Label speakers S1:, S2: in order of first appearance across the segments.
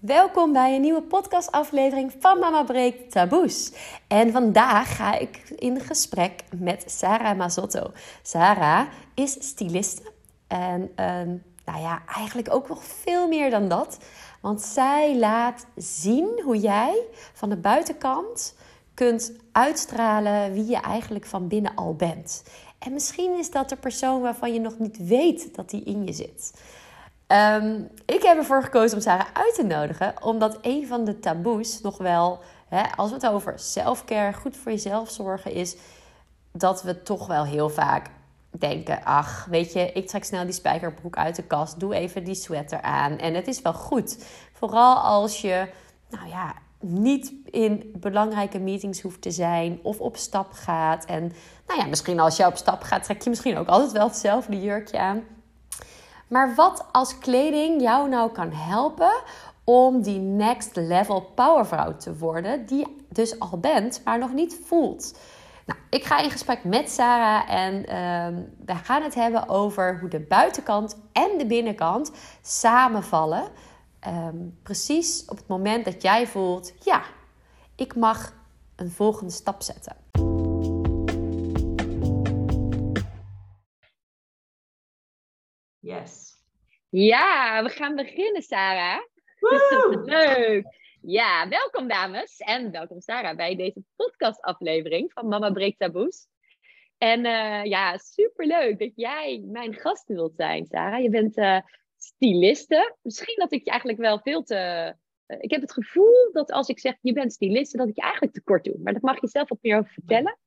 S1: Welkom bij een nieuwe podcastaflevering van Mama Breekt Taboes. En vandaag ga ik in gesprek met Sarah Mazotto. Sarah is styliste en ehm, nou ja, eigenlijk ook nog veel meer dan dat. Want zij laat zien hoe jij van de buitenkant kunt uitstralen wie je eigenlijk van binnen al bent. En misschien is dat de persoon waarvan je nog niet weet dat die in je zit. Ehm, ik heb ervoor gekozen om Sarah uit te nodigen, omdat een van de taboes nog wel, hè, als we het over selfcare, goed voor jezelf zorgen, is dat we toch wel heel vaak denken: ach, weet je, ik trek snel die spijkerbroek uit de kast, doe even die sweater aan en het is wel goed. Vooral als je, nou ja, niet in belangrijke meetings hoeft te zijn of op stap gaat. En nou ja, misschien als je op stap gaat, trek je misschien ook altijd wel hetzelfde jurkje aan. Maar wat als kleding jou nou kan helpen om die next level powervrouw te worden, die je dus al bent, maar nog niet voelt. Nou, ik ga in gesprek met Sarah en uh, we gaan het hebben over hoe de buitenkant en de binnenkant samenvallen. Ehm, precies op het moment dat jij voelt, ja, ik mag een volgende stap zetten.
S2: Yes.
S3: Ja, we gaan beginnen, Sarah. Leuk. Ja, welkom dames en welkom Sarah bij deze podcastaflevering van Mama Breekt Taboes. En uh, ja, superleuk dat jij mijn gast wilt zijn, Sarah. Je bent uh, styliste. Misschien dat ik je eigenlijk wel veel te... Uh, ik heb het gevoel dat als ik zeg je bent styliste, dat ik je eigenlijk tekort doe. Maar dat mag je zelf wat meer over vertellen.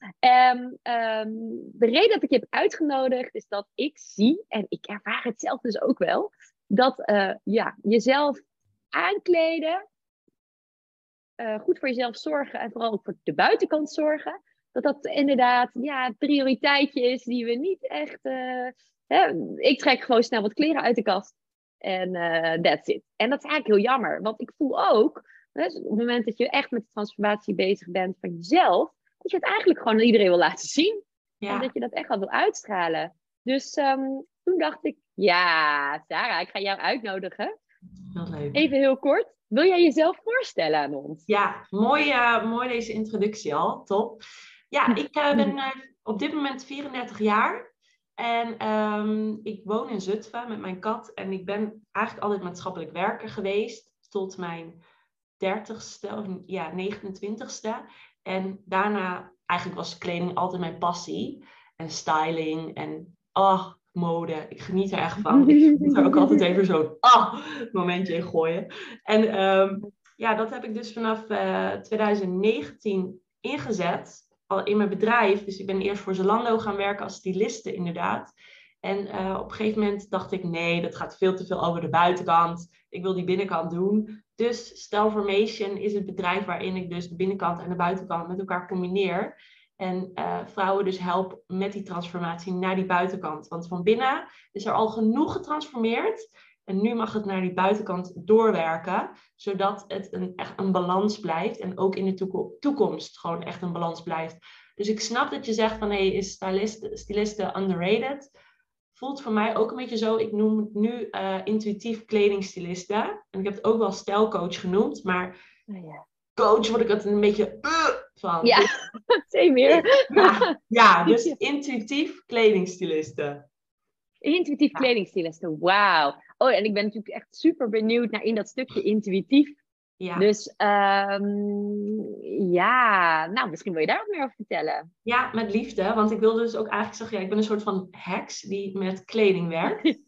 S3: Um, um, de reden dat ik je heb uitgenodigd is dat ik zie, en ik ervaar het zelf dus ook wel, dat uh, ja, jezelf aankleden, uh, goed voor jezelf zorgen en vooral ook voor de buitenkant zorgen, dat dat inderdaad ja, een prioriteitje is die we niet echt. Uh, hè, ik trek gewoon snel wat kleren uit de kast en that's it. En dat is eigenlijk heel jammer, want ik voel ook, op het moment dat je echt met de transformatie bezig bent van jezelf dat je het eigenlijk gewoon aan iedereen wil laten zien. Ja. En dat je dat echt wel wil uitstralen. Dus um, toen dacht ik, ja, Sarah, ik ga jou uitnodigen.
S2: Heel leuk.
S3: Even heel kort. Wil jij jezelf voorstellen aan ons?
S2: Ja, mooi, uh, mooi deze introductie al. Top. Ja, ik uh, ben uh, op dit moment 34 jaar. En um, ik woon in Zutphen met mijn kat. En ik ben eigenlijk altijd maatschappelijk werker geweest. Tot mijn 30ste, of ja, 29ste. En daarna, eigenlijk was kleding altijd mijn passie. En styling en oh, mode. Ik geniet er echt van. Ik moet er ook altijd even zo'n ah, momentje in gooien. En um, ja, dat heb ik dus vanaf uh, 2019 ingezet. Al in mijn bedrijf. Dus ik ben eerst voor Zalando gaan werken als styliste inderdaad. En uh, op een gegeven moment dacht ik, nee, dat gaat veel te veel over de buitenkant. Ik wil die binnenkant doen. Dus Stelformation is het bedrijf waarin ik dus de binnenkant en de buitenkant met elkaar combineer. En uh, vrouwen dus help met die transformatie naar die buitenkant. Want van binnen is er al genoeg getransformeerd. En nu mag het naar die buitenkant doorwerken. Zodat het een, echt een balans blijft. En ook in de toekomst gewoon echt een balans blijft. Dus ik snap dat je zegt van hé, hey, is styliste, styliste underrated? Voelt voor mij ook een beetje zo. Ik noem het nu uh, intuïtief kledingstyliste. En ik heb het ook wel stijlcoach genoemd. Maar oh ja. coach word ik het een beetje uh, van.
S3: Ja, dus, meer.
S2: Ja, ja, dus intuïtief kledingstyliste.
S3: Intuïtief ja. kledingstyliste, wauw. Oh, en ik ben natuurlijk echt super benieuwd naar in dat stukje intuïtief. Ja. Dus um, ja, nou, misschien wil je daar wat meer over vertellen.
S2: Ja, met liefde. Want ik wilde dus ook eigenlijk zeggen, ja, ik ben een soort van heks die met kleding werkt.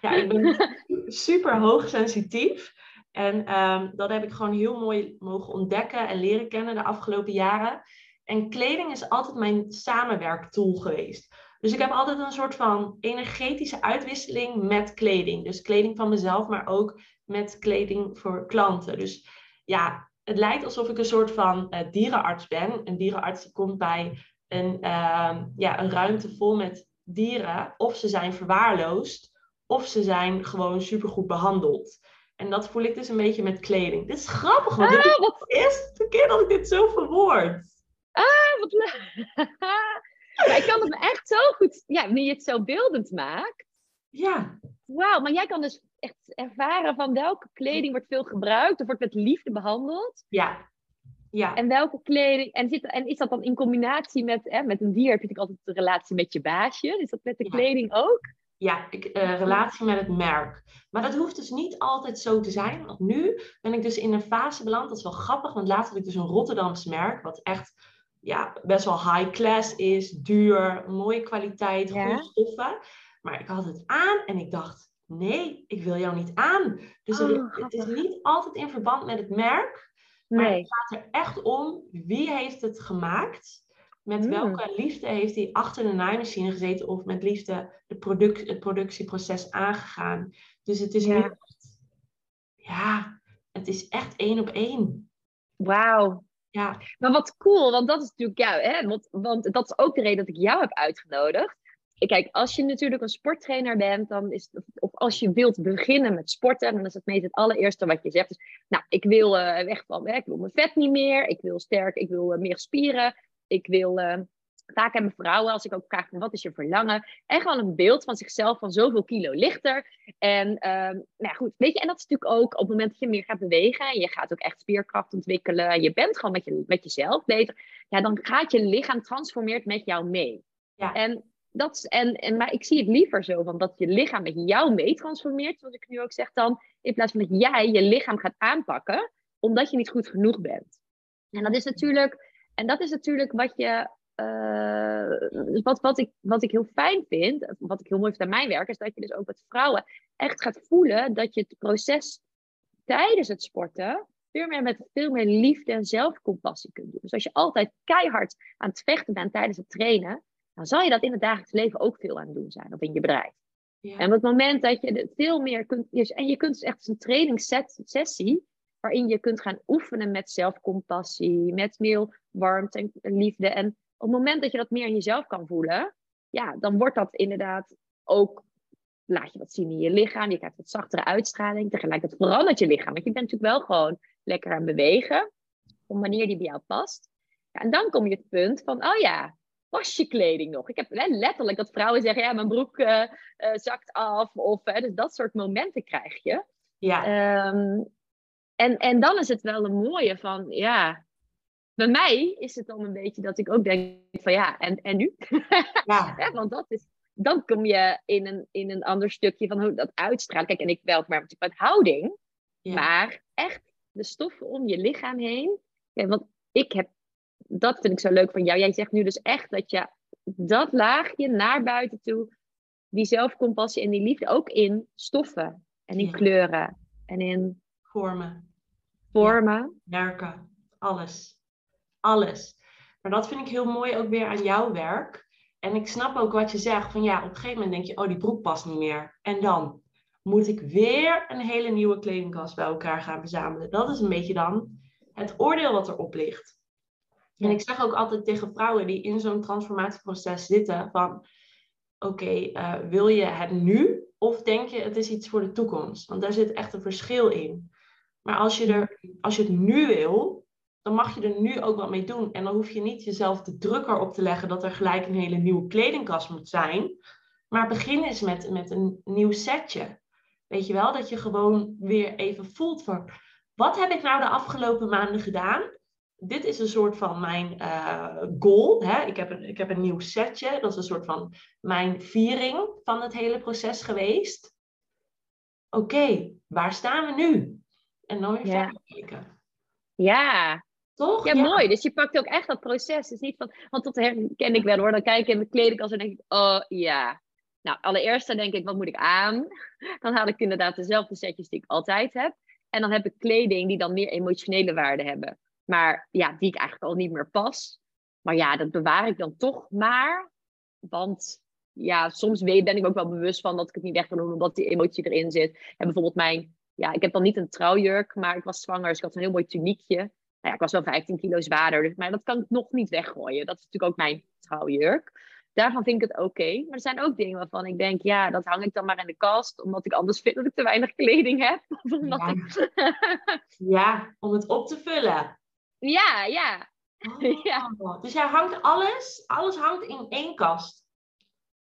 S2: ja, ik ben super hoogsensitief. En um, dat heb ik gewoon heel mooi mogen ontdekken en leren kennen de afgelopen jaren. En kleding is altijd mijn samenwerktool geweest. Dus ik heb altijd een soort van energetische uitwisseling met kleding. Dus kleding van mezelf, maar ook met kleding voor klanten. Dus ja, het lijkt alsof ik een soort van uh, dierenarts ben. Een dierenarts die komt bij een, uh, ja, een ruimte vol met dieren. Of ze zijn verwaarloosd, of ze zijn gewoon supergoed behandeld. En dat voel ik dus een beetje met kleding. Dit is grappig, want ah, dit is wat... de eerste keer dat ik dit zo verwoord.
S3: Ah, wat leuk. maar ik kan het me echt zo goed... Ja, wanneer je het zo beeldend maakt.
S2: Ja.
S3: Wauw, maar jij kan dus echt ervaren van welke kleding wordt veel gebruikt of wordt met liefde behandeld.
S2: Ja. Ja.
S3: En welke kleding, en, zit, en is dat dan in combinatie met, hè, met een dier heb je natuurlijk altijd de relatie met je baasje. Is dat met de
S2: Ja.
S3: kleding ook?
S2: Ja, ik, eh, relatie met het merk. Maar dat hoeft dus niet altijd zo te zijn. Want nu ben ik dus in een fase beland. Dat is wel grappig, want laatst had ik dus een Rotterdams merk. Wat echt ja, best wel high class is. Duur, mooie kwaliteit,
S3: Ja.
S2: goede stoffen. Maar ik had het aan en ik dacht, nee, ik wil jou niet aan. Dus er-
S3: Oh,
S2: het is niet altijd in verband met het merk. Maar
S3: Nee.
S2: het gaat er echt om, wie heeft het gemaakt? Met
S3: Mm.
S2: welke liefde heeft hij achter de naaimachine gezeten of met liefde de product, het productieproces aangegaan? Dus het is
S3: Ja.
S2: nu echt, ja, het is echt één op één.
S3: Wauw.
S2: Ja,
S3: Maar wat cool, want dat is natuurlijk jou, hè? Want, want dat is ook de reden dat ik jou heb uitgenodigd. Kijk, als je natuurlijk een sporttrainer bent, dan is het, of als je wilt beginnen met sporten, dan is het meest het allereerste wat je zegt. Dus, nou, ik wil eh, weg van, hè, ik wil mijn vet niet meer, ik wil sterk, ik wil eh, meer spieren, ik wil. eh, vaak hebben vrouwen, als ik ook vraag van wat is je verlangen, echt wel een beeld van zichzelf van zoveel kilo lichter. En ehm, nou ja, goed, weet je, en dat is natuurlijk ook op het moment dat je meer gaat bewegen en je gaat ook echt spierkracht ontwikkelen, en je bent gewoon met, je, met jezelf bezig, ja, dan gaat je lichaam transformeert met jou mee.
S2: Ja.
S3: En dat is, en, en, maar ik zie het liever zo van dat je lichaam met jou mee transformeert, zoals ik nu ook zeg dan, in plaats van dat jij je lichaam gaat aanpakken, omdat je niet goed genoeg bent. En dat is natuurlijk, en dat is natuurlijk wat je, eh, wat, wat, ik, wat ik heel fijn vind, wat ik heel mooi vind aan mijn werk, is dat je dus ook met vrouwen echt gaat voelen dat je het proces tijdens het sporten veel meer met veel meer liefde en zelfcompassie kunt doen. Dus als je altijd keihard aan het vechten bent tijdens het trainen, dan zal je dat in het dagelijks leven ook veel aan het doen zijn, of in je bedrijf.
S2: ja,
S3: En op het moment dat je veel meer kunt, dus- en je kunt dus echt een trainingssessie, waarin je kunt gaan oefenen met zelfcompassie, met meer warmte en liefde. En op het moment dat je dat meer in jezelf kan voelen, ja, dan wordt dat inderdaad ook, laat je wat zien in je lichaam, je krijgt wat zachtere uitstraling, tegelijkertijd verandert je lichaam, want je bent natuurlijk wel gewoon lekker aan bewegen, op een manier die bij jou past. Ja, en dan kom je het punt van, oh ja, was je kleding nog? Ik heb hè, letterlijk dat vrouwen zeggen, ja, mijn broek eh, eh, zakt af. Of hè, dus dat soort momenten krijg je.
S2: ja,
S3: Ehm, en, en dan is het wel een mooie van, ja, bij mij is het dan een beetje dat ik ook denk van ja, en, en nu?
S2: ja,
S3: want dat is, dan kom je in een, in een ander stukje van hoe dat uitstraalt. Kijk, en ik wel maar natuurlijk met houding,
S2: ja.
S3: maar echt de stoffen om je lichaam heen. Ja, want ik heb, dat vind ik zo leuk van jou. Jij zegt nu dus echt dat je dat laagje naar buiten toe, die zelfcompassie en die liefde, ook in stoffen en in kleuren en in
S2: vormen,
S3: vormen.
S2: merken, alles. Alles. Maar dat vind ik heel mooi ook weer aan jouw werk. En ik snap ook wat je zegt, van ja, op een gegeven moment denk je, oh, die broek past niet meer. En dan moet ik weer een hele nieuwe kledingkast bij elkaar gaan verzamelen. Dat is een beetje dan het oordeel wat erop ligt. En ik zeg ook altijd tegen vrouwen die in zo'n transformatieproces zitten van, oké, eh, wil je het nu of denk je het is iets voor de toekomst? Want daar zit echt een verschil in. Maar als je, er, als je het nu wil, dan mag je er nu ook wat mee doen. En dan hoef je niet jezelf de druk erop te leggen dat er gelijk een hele nieuwe kledingkast moet zijn. Maar begin eens met, met een nieuw setje. Weet je wel, dat je gewoon weer even voelt van, wat heb ik nou de afgelopen maanden gedaan? Dit is een soort van mijn eh, goal. Hè? Ik, heb een, ik heb een nieuw setje. Dat is een soort van mijn viering van het hele proces geweest. Oké, waar staan we nu? En dan weer
S3: Ja.
S2: verder kijken.
S3: Ja,
S2: Toch?
S3: ja, mooi. Dus je pakt ook echt dat proces. Is niet van, want dat herken ik wel hoor. Dan kijk ik in mijn kledingkast en denk ik, oh ja. Nou, allereerst dan denk ik, wat moet ik aan? Dan haal ik inderdaad dezelfde setjes die ik altijd heb. En dan heb ik kleding die dan meer emotionele waarde hebben. Maar ja, die ik eigenlijk al niet meer pas. Maar ja, dat bewaar ik dan toch maar. Want ja, soms ben ik ook wel bewust van dat ik het niet weg kan doen omdat die emotie erin zit. En bijvoorbeeld mijn, ja, ik heb dan niet een trouwjurk, maar ik was zwanger, dus ik had een heel mooi tuniekje. Nou ja, ik was wel 15 kilo zwaarder, dus, maar dat kan ik nog niet weggooien. Dat is natuurlijk ook mijn trouwjurk. Daarvan vind ik het oké. Maar er zijn ook dingen waarvan ik denk, ja, dat hang ik dan maar in de kast, omdat ik anders vind dat ik te weinig kleding heb. Of omdat
S2: Ja.
S3: ik...
S2: Ja, om het op te vullen.
S3: ja, ja.
S2: Oh,
S3: Ja.
S2: Dus jij hangt alles, alles hangt in één kast.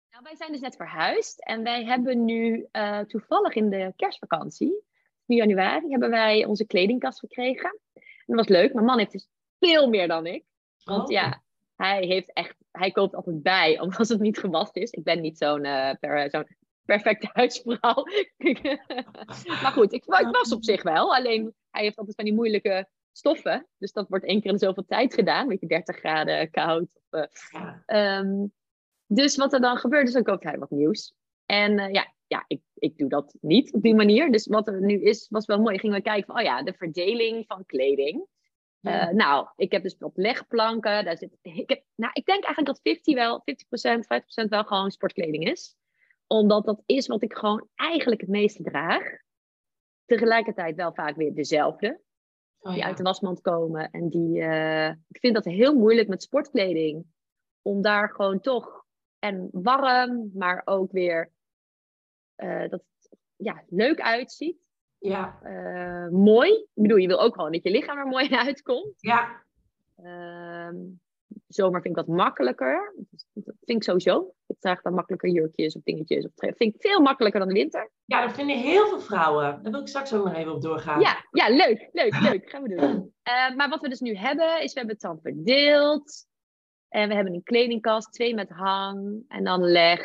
S3: Nou, wij zijn dus net verhuisd en wij hebben nu uh, toevallig in de kerstvakantie, nu januari, hebben wij onze kledingkast gekregen. En dat was leuk. Mijn man heeft dus veel meer dan ik. Want
S2: Oh.
S3: ja, hij heeft echt, hij koopt altijd bij, omdat het niet gewassen is. Ik ben niet zo'n eh, per, zo'n perfecte huisvrouw. maar goed, ik, ik was op zich wel. Alleen hij heeft altijd van die moeilijke stoffen. Dus dat wordt één keer in zoveel tijd gedaan. Weet je, 30 graden koud. Of, eh. Ehm, dus wat er dan gebeurt, is dan koopt hij wat nieuws. En eh, ja, ja ik, ik doe dat niet op die manier. Dus wat er nu is, was wel mooi. Gingen we kijken van, oh ja, de verdeling van kleding.
S2: Ja.
S3: Eh, nou, ik heb dus wat legplanken. Daar zit, ik, heb, nou, ik denk eigenlijk dat 50 wel, 50%, 50% wel gewoon sportkleding is. Omdat dat is wat ik gewoon eigenlijk het meeste draag. Tegelijkertijd wel vaak weer dezelfde
S2: Oh,
S3: die
S2: ja.
S3: uit de wasmand komen. En die, eh, ik vind dat heel moeilijk met sportkleding. Om daar gewoon toch, en warm, maar ook weer eh, dat het ja, leuk uitziet.
S2: Ja.
S3: Eh, mooi. Ik bedoel, je wil ook gewoon dat je lichaam er mooi uitkomt.
S2: Ja.
S3: Ehm, zomer vind ik dat makkelijker. Dat vind ik sowieso. Ik draag dan makkelijker jurkjes of dingetjes. Of tre- vind ik veel makkelijker dan de winter.
S2: ja, dat vinden heel veel vrouwen. Daar wil ik straks ook nog even op doorgaan.
S3: Ja, ja leuk, leuk, leuk. Gaan we doen. Eh, maar wat we dus nu hebben, is we hebben het dan verdeeld. En we hebben een kledingkast, twee met hang en dan leg.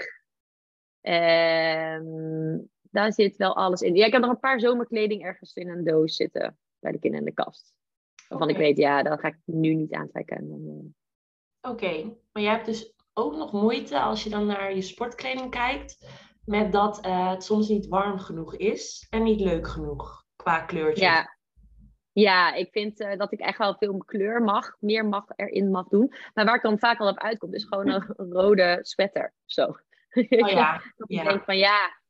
S3: Ehm, daar zit wel alles in. Ja, ik heb nog een paar zomerkleding ergens in een doos zitten bij de kinderen in de kast. Waarvan ik weet, ja, dat ga ik nu niet aantrekken. Eh,
S2: Oké, maar jij hebt dus ook nog moeite als je dan naar je sportkleding kijkt, met dat eh, het soms niet warm genoeg is en niet leuk genoeg qua kleurtje.
S3: Ja, ja ik vind eh, dat ik echt wel veel kleur mag, meer mag erin mag doen. Maar waar ik dan vaak al op uitkom, is gewoon een rode sweater. Zo.
S2: Oh ja,
S3: Dat ik
S2: ja.
S3: denk van ja,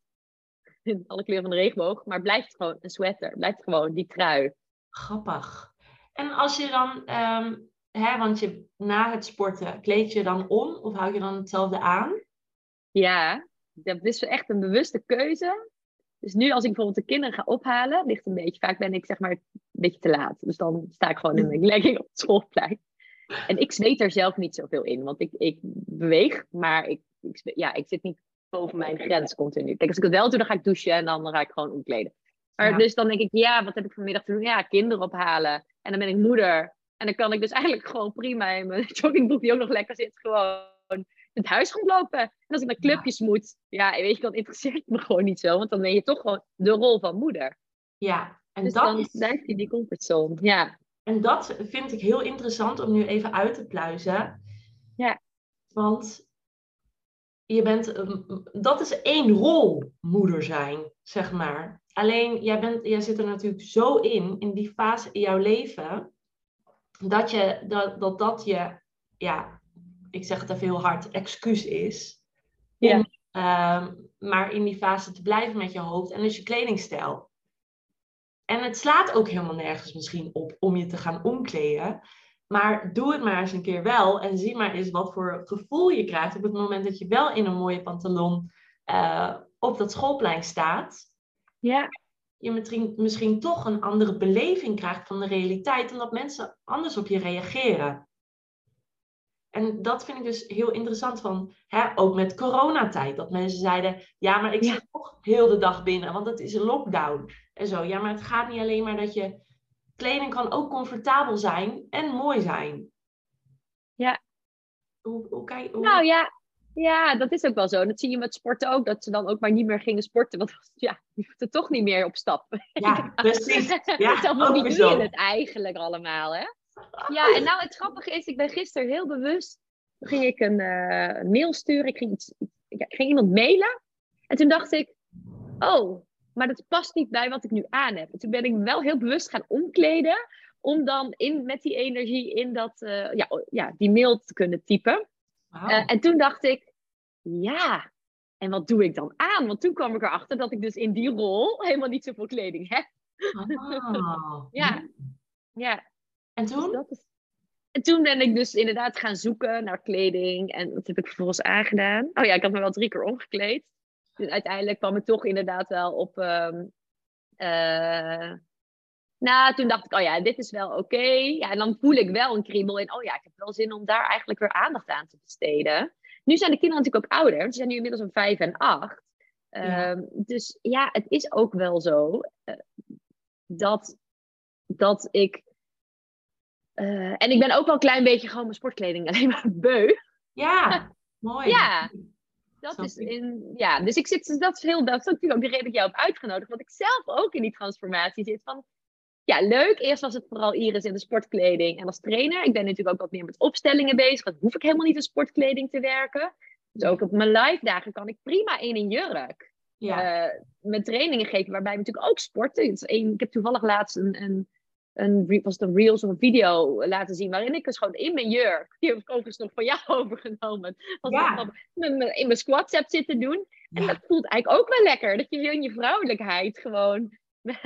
S3: alle kleuren van de regenboog, maar blijft het gewoon een sweater. Blijft gewoon die trui.
S2: grappig. En als je dan, ehm, hè, want je na het sporten, kleed je dan om of hou je dan hetzelfde aan?
S3: Ja, dat is echt een bewuste keuze. Dus nu als ik bijvoorbeeld de kinderen ga ophalen, ligt een beetje, vaak ben ik zeg maar een beetje te laat. Dus dan sta ik gewoon in mijn legging op het schoolplein. En ik zweet er zelf niet zoveel in, want ik, ik beweeg, maar ik, ik, ja, ik zit niet boven mijn grens continu. Kijk, als ik het wel doe, dan ga ik douchen en dan ga ik gewoon omkleden. Maar
S2: Ja.
S3: dus dan denk ik, ja, wat heb ik vanmiddag te doen? Ja, kinderen ophalen. En dan ben ik moeder. En dan kan ik dus eigenlijk gewoon prima in mijn joggingbroek, die ook nog lekker zit, gewoon het huis rondlopen. En als ik naar clubjes moet, ja, weet je, dan interesseert het me gewoon niet zo. Want dan ben je toch gewoon de rol van moeder.
S2: Ja, en
S3: Dus
S2: dat
S3: dan
S2: is
S3: blijf je in die comfortzone. Ja,
S2: En dat vind ik heel interessant om nu even uit te pluizen.
S3: Ja.
S2: Want je bent, ehm, dat is één rol moeder zijn, zeg maar. Alleen jij, bent, jij zit er natuurlijk zo in, in die fase in jouw leven, dat je, dat, dat, dat je, ja, ik zeg het even heel hard, excuus is.
S3: Ja.
S2: Om ehm, maar in die fase te blijven met je hoofd en dus je kledingstijl. En het slaat ook helemaal nergens misschien op om je te gaan omkleden. Maar doe het maar eens een keer wel. En zie maar eens wat voor gevoel je krijgt op het moment dat je wel in een mooie pantalon eh, op dat schoolplein staat.
S3: ja,
S2: Je misschien, misschien toch een andere beleving krijgt van de realiteit. Omdat mensen anders op je reageren. En dat vind ik dus heel interessant van, hè, ook met coronatijd. Dat mensen zeiden, ja, maar ik
S3: Ja.
S2: zit toch heel de dag binnen, want het is een lockdown. En zo, ja, maar het gaat niet alleen maar dat je... Kleding kan ook comfortabel zijn en mooi zijn.
S3: Ja.
S2: Hoe, hoe, kijk, hoe...
S3: nou ja. Ja, dat is ook wel zo. Dat zie je met sporten ook. Dat ze dan ook maar niet meer gingen sporten. Want ja, je hoeft er toch niet meer op stap.
S2: Ja, precies. Ja,
S3: Zelf
S2: ook
S3: niet doe je het eigenlijk allemaal, hè? Ja, en nou het grappige is, ik ben gisteren heel bewust, ging ik een, eh, een mail sturen. Ik ging, iets, ik ging iemand mailen. En toen dacht ik, oh, maar dat past niet bij wat ik nu aan heb. En toen ben ik wel heel bewust gaan omkleden, om dan in, met die energie in dat, eh, ja, oh, ja, die mail te kunnen typen. Eh, en toen dacht ik, ja, en wat doe ik dan aan? Want toen kwam ik erachter dat ik dus in die rol helemaal niet zoveel kleding heb. Ja. Ja,
S2: En
S3: dus
S2: toen?
S3: is... En toen ben ik dus inderdaad gaan zoeken naar kleding. En dat heb ik vervolgens aangedaan. Oh ja, ik had me wel drie keer omgekleed. Dus uiteindelijk kwam ik toch inderdaad wel op... eh, nou, toen dacht ik, oh ja, dit is wel oké. Ja, en dan voel ik wel een kriebel in. Oh ja, ik heb wel zin om daar eigenlijk weer aandacht aan te besteden. Nu zijn de kinderen natuurlijk ook ouder. Ze zijn nu inmiddels een vijf en acht.
S2: Ja.
S3: Ehm, dus ja, het is ook wel zo eh, dat, dat ik. eh, en ik ben ook wel een klein beetje gewoon mijn sportkleding alleen maar beu.
S2: Ja, mooi.
S3: Ja, dat is in. Ja, dus ik zit. dus Dat is heel. Dat is natuurlijk ook de reden dat ik jou heb uitgenodigd. Want ik zelf ook in die transformatie zit van. Ja, leuk. Eerst was het vooral Iris in de sportkleding en als trainer. Ik ben natuurlijk ook wat meer met opstellingen bezig. Dan hoef ik helemaal niet in sportkleding te werken. Dus ook op mijn live dagen kan ik prima in een jurk.
S2: Ja,
S3: eh, met trainingen geven, waarbij we natuurlijk ook sporten. Één- ik heb toevallig laatst een, een, een, was het een reels of een video laten zien, waarin ik dus gewoon in mijn jurk, die heb ik overigens nog van jou overgenomen, was
S2: Ja.
S3: in mijn squats heb zitten doen. En
S2: Ja.
S3: dat voelt eigenlijk ook wel lekker, dat je in je vrouwelijkheid gewoon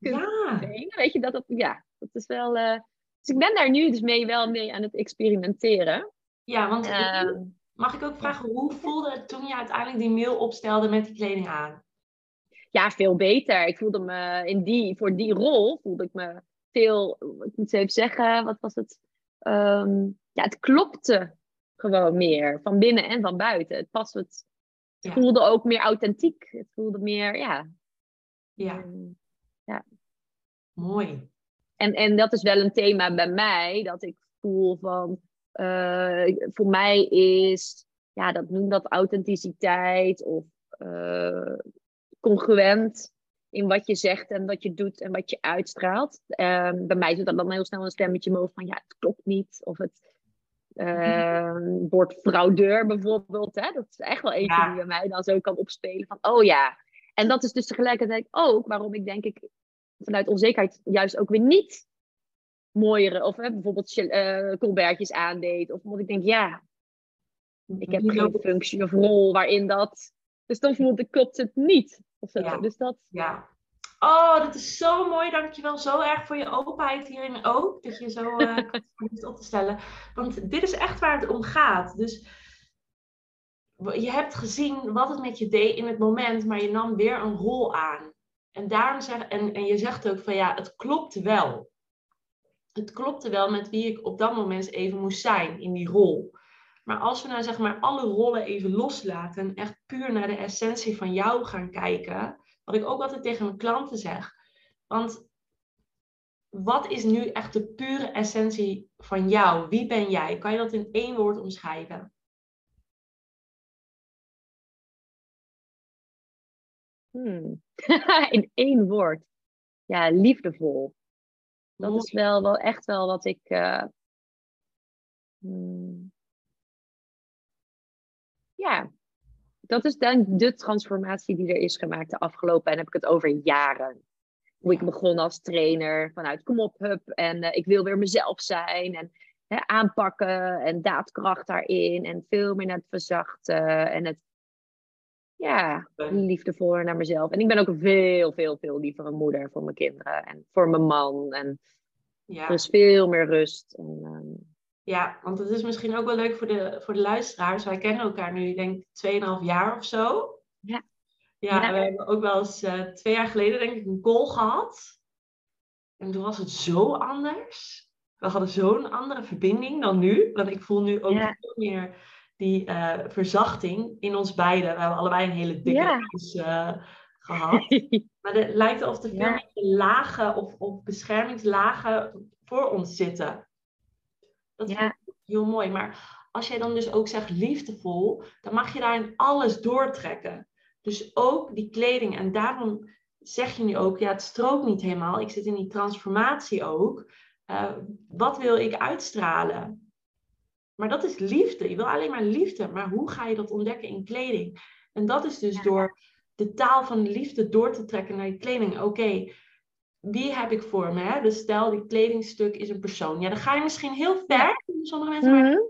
S3: kunt
S2: ja.
S3: Weet je, dat, dat, ja, dat is wel... eh, dus ik ben daar nu dus mee wel mee aan het experimenteren.
S2: ja want
S3: Ehm,
S2: mag ik ook vragen, hoe voelde het toen je uiteindelijk die mail opstelde met die kleding aan?
S3: ja, veel beter. Ik voelde me in die, voor die rol voelde ik me veel, ik moet even zeggen, wat was het? Ehm, ja, het klopte gewoon meer, van binnen en van buiten. Het, past, het,
S2: Ja.
S3: voelde ook meer authentiek. Het voelde meer, ja.
S2: Ja,
S3: ehm,
S2: mooi.
S3: En, en dat is wel een thema bij mij, dat ik voel van, eh, voor mij is, ja, dat noem dat authenticiteit of eh, congruent in wat je zegt en wat je doet en wat je uitstraalt. Ehm, bij mij zit dat dan heel snel een stemmetje omhoog van, ja, het klopt niet. Of het ehm, woord fraudeur bijvoorbeeld, hè? dat is echt wel eentje
S2: Ja.
S3: die bij mij dan zo kan opspelen van, oh ja. En dat is dus tegelijkertijd ook waarom ik denk ik vanuit onzekerheid juist ook weer niet mooiere, of hè, bijvoorbeeld uh, colbertjes aandeed. Of omdat ik denk, ja, ik heb geen functie of rol waarin dat. Dus dan voelt ik, klopt het niet. Of zo.
S2: Ja.
S3: Dus dat.
S2: Ja. Oh, dat is zo mooi. Dankjewel zo erg voor je openheid hierin ook. Dat je zo uh, kan op te stellen. Want dit is echt waar het om gaat. Dus je hebt gezien wat het met je deed in het moment, maar je nam weer een rol aan. En, daarom zeg, en, en je zegt ook van ja, het klopt wel. Het klopte wel met wie ik op dat moment even moest zijn in die rol. Maar als we nou zeg maar alle rollen even loslaten en echt puur naar de essentie van jou gaan kijken, wat ik ook altijd tegen mijn klanten zeg. Want wat is nu echt de pure essentie van jou? Wie ben jij? Kan je dat in één woord omschrijven?
S3: Hmm. in één woord. Ja, liefdevol. Dat Mooi. is wel, wel echt wel wat ik. Uh, hmm. Ja, dat is dan de transformatie die er is gemaakt de afgelopen. En heb ik het over jaren. Hoe ik begon als trainer vanuit kom op hup. En uh, ik wil weer mezelf zijn. En hè, aanpakken en daadkracht daarin. En veel meer naar het verzachten. En het ja, liefdevoller naar mezelf. En ik ben ook een veel, veel, veel lievere moeder voor mijn kinderen. En voor mijn man. En ja. er is veel meer rust. En, um...
S2: Ja, want het is misschien ook wel leuk voor de, voor de luisteraars. Wij kennen elkaar nu, ik denk, 2,5 jaar of zo.
S3: Ja.
S2: Ja, ja. we hebben ook wel eens uh, twee jaar geleden, denk ik, een call gehad. En toen was het zo anders. We hadden zo'n andere verbinding dan nu. Want ik voel nu ook ja. veel meer die uh, verzachting in ons beiden. We hebben allebei een hele dikke
S3: ja.
S2: uh, gehad. maar het lijkt alsof er veel meer lagen of, of beschermingslagen voor ons zitten. Dat
S3: Ja.
S2: vind ik heel mooi. Maar als jij dan dus ook zegt liefdevol, dan mag je daarin alles doortrekken. Dus ook die kleding. En daarom zeg je nu ook, ja, het strookt niet helemaal. Ik zit in die transformatie ook. Uh, wat wil ik uitstralen? Maar dat is liefde. Je wil alleen maar liefde. Maar hoe ga je dat ontdekken in kleding? En dat is dus
S3: Ja.
S2: door de taal van de liefde door te trekken naar je kleding. Oké, okay, wie heb ik voor me? Hè? Dus stel, die kledingstuk is een persoon. Ja, dan ga je misschien heel ver. Sommige mensen,
S3: Mhm.
S2: maar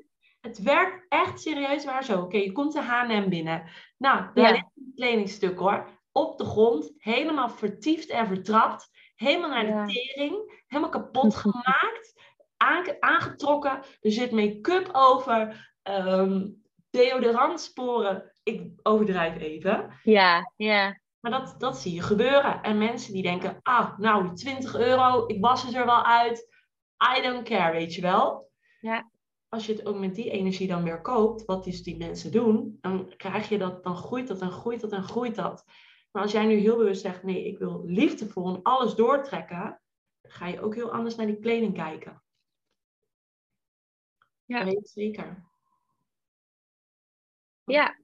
S2: het werkt echt serieus waar zo. Oké, okay, je komt de H&M binnen. Nou, daar
S3: Ja.
S2: ligt een kledingstuk hoor. Op de grond, helemaal vertiefd en vertrapt. Helemaal naar
S3: Ja.
S2: de tering. Helemaal kapot gemaakt. Aange- aangetrokken. Er zit make-up over. ehm deodorantsporen. Ik overdrijf even.
S3: Ja, ja.
S2: Maar dat, dat zie je gebeuren. En mensen die denken, ah, nou, 20 euro, ik was het er wel uit. I don't care, weet je wel.
S3: Ja.
S2: als je het ook met die energie dan weer koopt, wat dus die mensen doen, dan krijg je dat, dan groeit dat en groeit dat en groeit dat. Maar als jij nu heel bewust zegt, nee, ik wil liefdevol en alles doortrekken, ga je ook heel anders naar die kleding kijken. Ja. Weet zeker.
S3: Ja.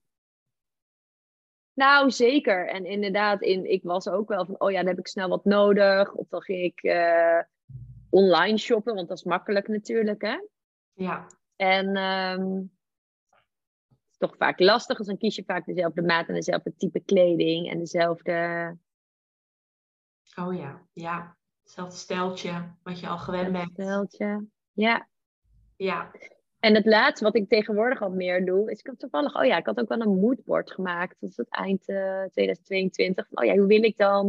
S3: Nou, zeker. En inderdaad, in, ik was ook wel van, oh ja, dan heb ik snel wat nodig. Of dan ging ik uh, online shoppen, want dat is makkelijk natuurlijk, hè?
S2: Ja.
S3: En um, het is toch vaak lastig, dus dan kies je vaak dezelfde maat en dezelfde type kleding en dezelfde...
S2: Oh ja, ja. Hetzelfde steltje wat je al gewend bent.
S3: Steltje, ja.
S2: Ja.
S3: En het laatste wat ik tegenwoordig al meer doe, is ik heb toevallig, oh ja, ik had ook wel een moodboard gemaakt. Dat is het eind uh, 2022. Oh ja, hoe wil ik dan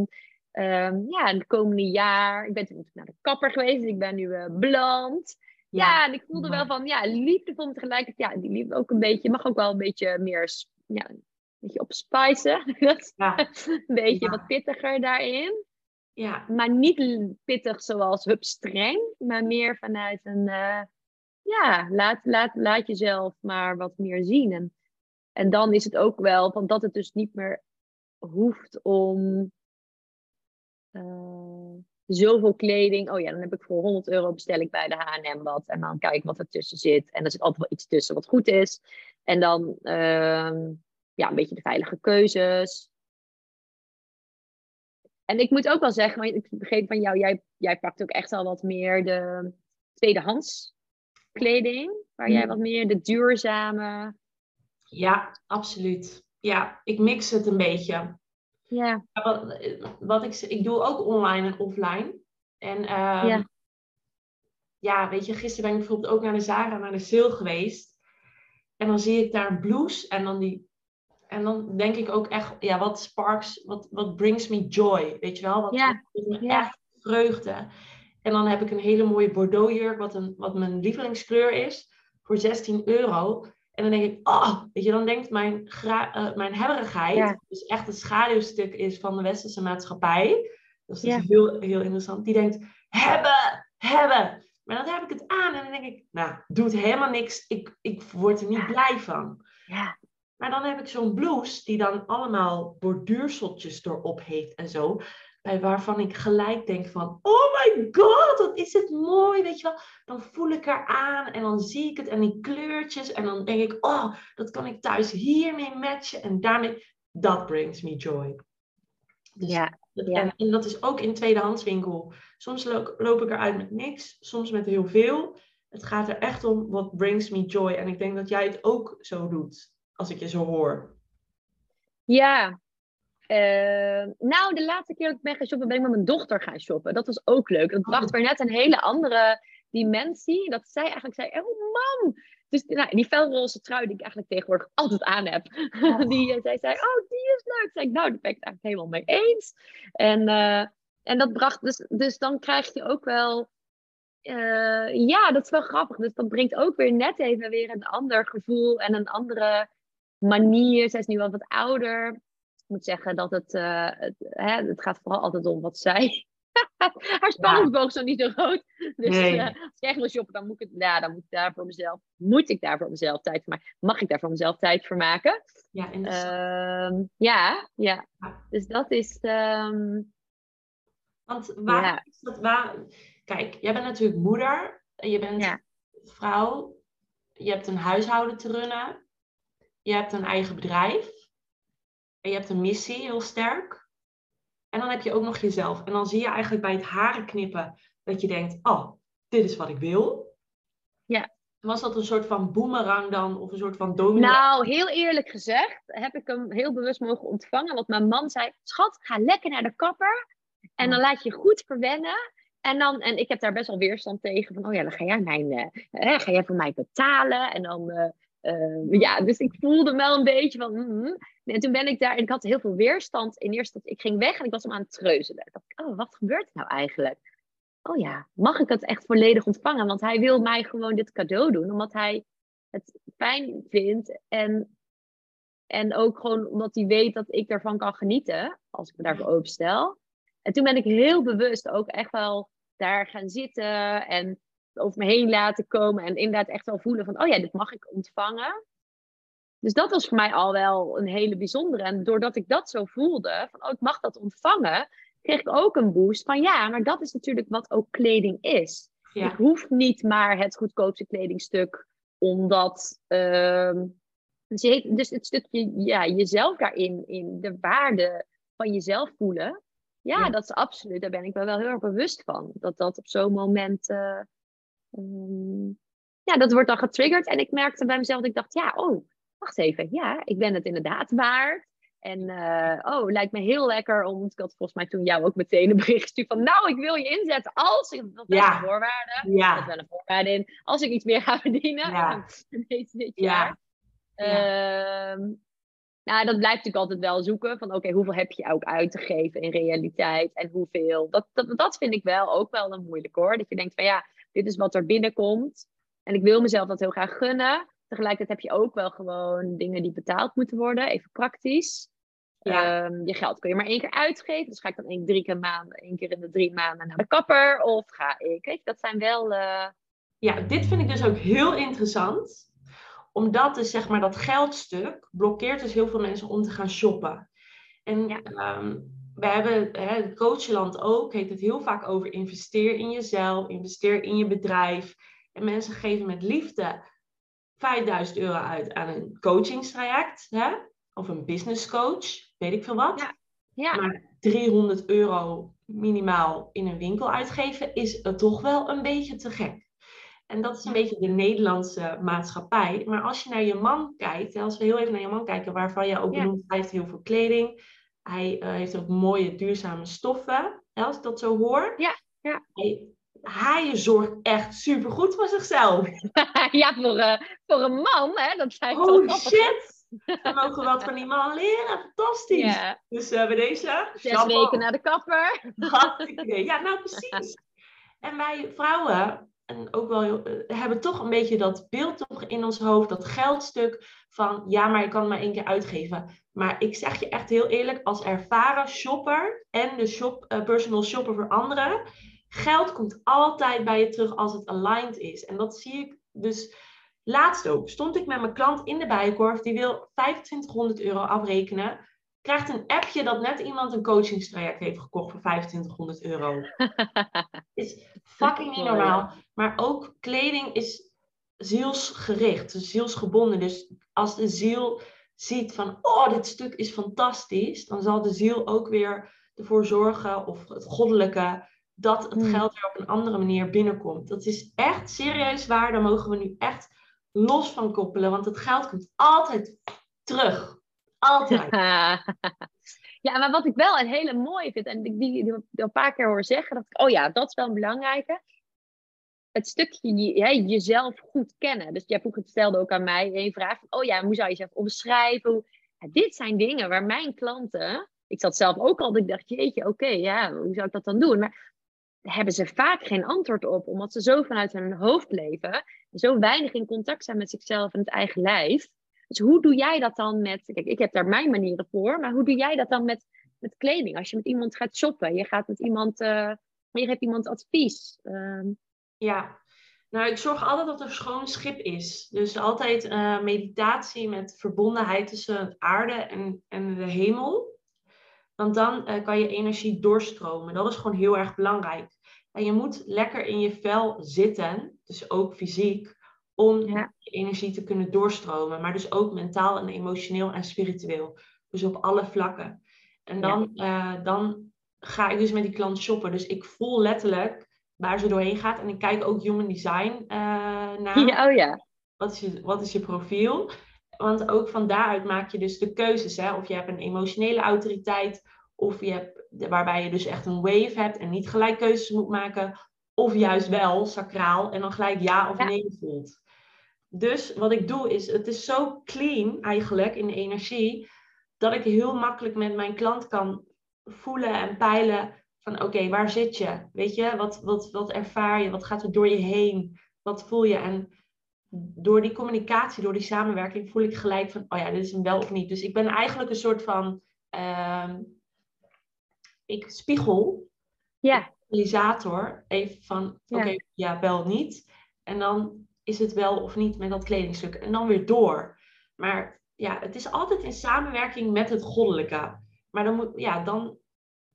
S3: um, ja, het komende jaar? Ik ben toen naar de kapper geweest, dus ik ben nu uh, blond. Ja, ja, en ik voelde wel van, ja, liefdevol, maar tegelijkertijd, ja, die liefde ook een beetje, mag ook wel een beetje meer, ja, een beetje opspicen. ja. een beetje wat pittiger daarin.
S2: Ja.
S3: Maar niet pittig zoals hup streng, maar meer vanuit een, uh, ja, laat, laat, laat jezelf maar wat meer zien. En, en dan is het ook wel van dat het dus niet meer hoeft om uh, zoveel kleding. Oh ja, dan heb ik voor 100 euro bestel ik bij de H&M wat. En dan kijk ik wat ertussen zit. En er zit altijd wel iets tussen wat goed is. En dan uh, ja, een beetje de veilige keuzes. En ik moet ook wel zeggen, maar ik begreep van jou, jij, jij pakt ook echt al wat meer de tweedehands kleding. Waar jij wat meer de duurzame.
S2: Ja, absoluut. Ja, ik mix het een beetje.
S3: Ja.
S2: Wat, wat ik, ik doe ook online en offline. En um, ja. ja, weet je, gisteren ben ik bijvoorbeeld ook naar de Zara, naar de sale geweest. En dan zie ik daar een blouse en dan die en dan denk ik ook echt, ja, wat sparks, wat, wat brings me joy, weet je wel? Wat
S3: ja.
S2: me echt vreugde. En dan heb ik een hele mooie Bordeaux jurk, wat, een, wat mijn lievelingskleur is, voor 16 euro. En dan denk ik, oh, weet je, dan denkt mijn, gra uh, mijn hebberigheid, dus echt het schaduwstuk is van de westerse maatschappij. Dat is dus heel, heel interessant. Die denkt, hebben, hebben. Maar dan heb ik het aan en dan denk ik, nou, doet helemaal niks. Ik, ik word er niet blij van.
S3: Ja.
S2: Maar dan heb ik zo'n blouse die dan allemaal borduurseltjes erop heeft en zo. Bij waarvan ik gelijk denk van, oh my god, wat is het mooi, weet je wel. Dan voel ik haar aan en dan zie ik het en die kleurtjes. En dan denk ik, oh, dat kan ik thuis hiermee matchen. En daarmee, dat brings me joy.
S3: Dus ja,
S2: En, en, dat is ook in tweedehandswinkel. Soms loop, loop ik eruit met niks, soms met heel veel. Het gaat er echt om, wat brings me joy. En ik denk dat jij het ook zo doet als ik je zo hoor.
S3: Ja. Uh, nou, de laatste keer dat ik ben gaan shoppen, ben ik met mijn dochter gaan shoppen. Dat was ook leuk. Dat bracht oh. weer net een hele andere dimensie. Dat zij eigenlijk zei, oh mam! Dus nou, die felroze trui die ik eigenlijk tegenwoordig altijd aan heb. Oh. die, zij zei, oh die is leuk. Zei ik, nou, daar ben ik het eigenlijk helemaal mee eens. En, uh, en dat bracht, dus, dus dan krijg je ook wel uh, ja, dat is wel grappig. Dus dat brengt ook weer net even weer een ander gevoel en een andere manier. Zij is nu wel wat ouder. Moet zeggen dat het, uh, het, hè, het gaat vooral altijd om wat zij. Haar spanningsboog is zo niet zo groot. Dus nee. uh, als ik echt wil shoppen, dan moet ik, ja, dan moet ik daar voor mezelf, moet ik daar voor mezelf tijd voor maken. Mag ik daar voor mezelf tijd voor maken?
S2: Ja,
S3: uh, ja, ja, Dus dat is. Um,
S2: Want waar ja. is dat? Waar, kijk, jij bent natuurlijk moeder. Je bent ja. vrouw. Je hebt een huishouden te runnen je hebt een eigen bedrijf. En je hebt een missie heel sterk. En dan heb je ook nog jezelf. En dan zie je eigenlijk bij het haren knippen dat je denkt, oh, dit is wat ik wil.
S3: Ja.
S2: Was dat een soort van boemerang dan? Of een soort van domino?
S3: Nou, heel eerlijk gezegd heb ik hem heel bewust mogen ontvangen. Want mijn man zei, schat, ga lekker naar de kapper. En dan laat je goed verwennen. En, dan, en ik heb daar best wel weerstand tegen. Van, oh ja, dan ga jij, mijn, uh, ga jij voor mij betalen. En dan uh, Uh, ja, dus ik voelde wel een beetje van. Mm, en toen ben ik daar, en ik had heel veel weerstand. In eerste, ik ging weg en ik was hem aan het treuzelen. Ik dacht, oh, wat gebeurt er nou eigenlijk? Oh ja, mag ik het echt volledig ontvangen? Want hij wil mij gewoon dit cadeau doen, omdat hij het fijn vindt. En, en ook gewoon omdat hij weet dat ik ervan kan genieten, als ik me daarvoor openstel. En toen ben ik heel bewust ook echt wel daar gaan zitten en over me heen laten komen. En inderdaad echt wel voelen van, oh ja, dit mag ik ontvangen. Dus dat was voor mij al wel een hele bijzondere. En doordat ik dat zo voelde, van oh, ik mag dat ontvangen, kreeg ik ook een boost van ja, maar dat is natuurlijk wat ook kleding is. Ik hoef niet maar het goedkoopste kledingstuk, omdat. Uh, dus het stukje ja, jezelf daarin, in de waarde van jezelf voelen. Ja, dat is absoluut, daar ben ik wel, wel heel erg bewust van. Dat dat op zo'n moment. Uh, ja, dat wordt dan getriggerd. En ik merkte bij mezelf dat ik dacht, ja, oh, wacht even, ja, ik ben het inderdaad waard. En uh, oh, lijkt me heel lekker om, ik had volgens mij toen jou ook meteen een bericht gestuurd van, nou, ik wil je inzetten als ik, dat is ja. een voorwaarde, ja. dat is wel een voorwaarde in, als ik iets meer ga verdienen ja. dit jaar. Ja. Uh, nou, dat blijft natuurlijk altijd wel zoeken van, oké, hoeveel heb je ook uit te geven in realiteit en hoeveel. Dat, dat, dat vind ik wel ook wel een moeilijk hoor. Dat je denkt van, ja, dit is wat er binnenkomt en ik wil mezelf dat heel graag gunnen. Tegelijkertijd heb je ook wel gewoon dingen die betaald moeten worden, even praktisch. Ja. Ehm, je geld kun je maar één keer uitgeven. Dus ga ik dan één, drie keer maanden, één keer in de drie maanden naar de kapper? Of ga ik? Weet je, dat zijn wel. Uh...
S2: Ja, dit vind ik dus ook heel interessant. Omdat dus zeg maar dat geldstuk blokkeert dus heel veel mensen om te gaan shoppen. En ja. Ehm, we hebben hè, het coachland ook, heeft het heel vaak over investeer in jezelf, investeer in je bedrijf. En mensen geven met liefde 5000 euro uit aan een coachingstraject. Hè? Of een business coach, weet ik veel wat. Ja. Ja. Maar 300 euro minimaal in een winkel uitgeven is toch wel een beetje te gek. En dat is een beetje de Nederlandse maatschappij. Maar als je naar je man kijkt, als we heel even naar je man kijken, waarvan je ook hij heeft heel veel kleding. Hij uh, heeft ook mooie duurzame stoffen, als ik dat zo hoor.
S3: Ja, ja.
S2: Hij, hij zorgt echt super goed voor zichzelf.
S3: ja, voor, uh, voor een man, hè? Dat zijn
S2: oh shit! We mogen wat van die man leren. Fantastisch. Dus uh, bij deze.
S3: Zes weken naar de kapper.
S2: Ja, nou precies. En wij vrouwen, en ook wel, uh, hebben toch een beetje dat beeld nog in ons hoofd, dat geldstuk van ja, maar je kan het maar één keer uitgeven. Maar ik zeg je echt heel eerlijk, als ervaren shopper en de shop, uh, personal shopper voor anderen, geld komt altijd bij je terug als het aligned is. En dat zie ik dus Laatst ook stond ik met mijn klant in de bijenkorf, die wil 2500 euro afrekenen. Krijgt een appje dat net iemand een coachingstraject heeft gekocht voor 2500 euro. is fucking niet normaal. Maar ook kleding is zielsgericht, dus zielsgebonden. Dus als de ziel ziet van, oh, dit stuk is fantastisch, dan zal de ziel ook weer ervoor zorgen, of het goddelijke, dat het hmm. geld weer op een andere manier binnenkomt. Dat is echt serieus waar. Daar mogen we nu echt los van koppelen, want het geld komt altijd terug. Altijd.
S3: ja, maar wat ik wel een hele mooie vind, en die, die, die een paar keer hoor zeggen, dat ik, oh ja, dat is wel een belangrijke. Het stukje je, jezelf goed kennen. Dus jij vroeg het stelde ook aan mij een vraag van, oh ja, hoe zou je jezelf omschrijven? Dit zijn dingen waar mijn klanten, ik zat zelf ook al, ik dacht, jeetje, oké, ja, hoe zou ik dat dan doen? Maar hebben ze vaak geen antwoord op, omdat ze zo vanuit hun hoofd leven en zo weinig in contact zijn met zichzelf en het eigen lijf. Dus hoe doe jij dat dan met, kijk, ik heb daar mijn manieren voor, maar hoe doe jij dat dan met, met kleding? Als je met iemand gaat shoppen, je gaat met iemand, uh, je geeft iemand advies. Uh...
S2: Ja, nou, ik zorg altijd dat er schoon schip is. Dus altijd uh, meditatie met verbondenheid tussen de aarde en, en de hemel. Want dan uh, kan je energie doorstromen. Dat is gewoon heel erg belangrijk. En je moet lekker in je vel zitten, dus ook fysiek, om je energie te kunnen doorstromen. Maar dus ook mentaal en emotioneel en spiritueel. Dus op alle vlakken. En dan, uh, dan ga ik dus met die klant shoppen. Dus ik voel letterlijk waar ze doorheen gaat. En ik kijk ook human design uh, naar.
S3: Ja, oh ja.
S2: Wat is, je, wat is je profiel? Want ook van daaruit maak je dus de keuzes. Hè? Of je hebt een emotionele autoriteit, of je hebt, waarbij je dus echt een wave hebt en niet gelijk keuzes moet maken. Of juist wel, sacraal, en dan gelijk ja of nee voelt. Dus wat ik doe is, het is zo clean eigenlijk in de energie, dat ik heel makkelijk met mijn klant kan voelen en peilen van oké, waar zit je? Weet je, wat, wat, wat ervaar je? Wat gaat er door je heen? Wat voel je? En door die communicatie, door die samenwerking, voel ik gelijk van, oh ja, dit is een wel of niet. Dus ik ben eigenlijk een soort van, uh, ik spiegel.
S3: Ja.
S2: katalysator. Even van, oké, ja, wel niet. En dan is het wel of niet met dat kledingstuk. En dan weer door. Maar ja, het is altijd in samenwerking met het goddelijke. Maar dan, moet, ja, dan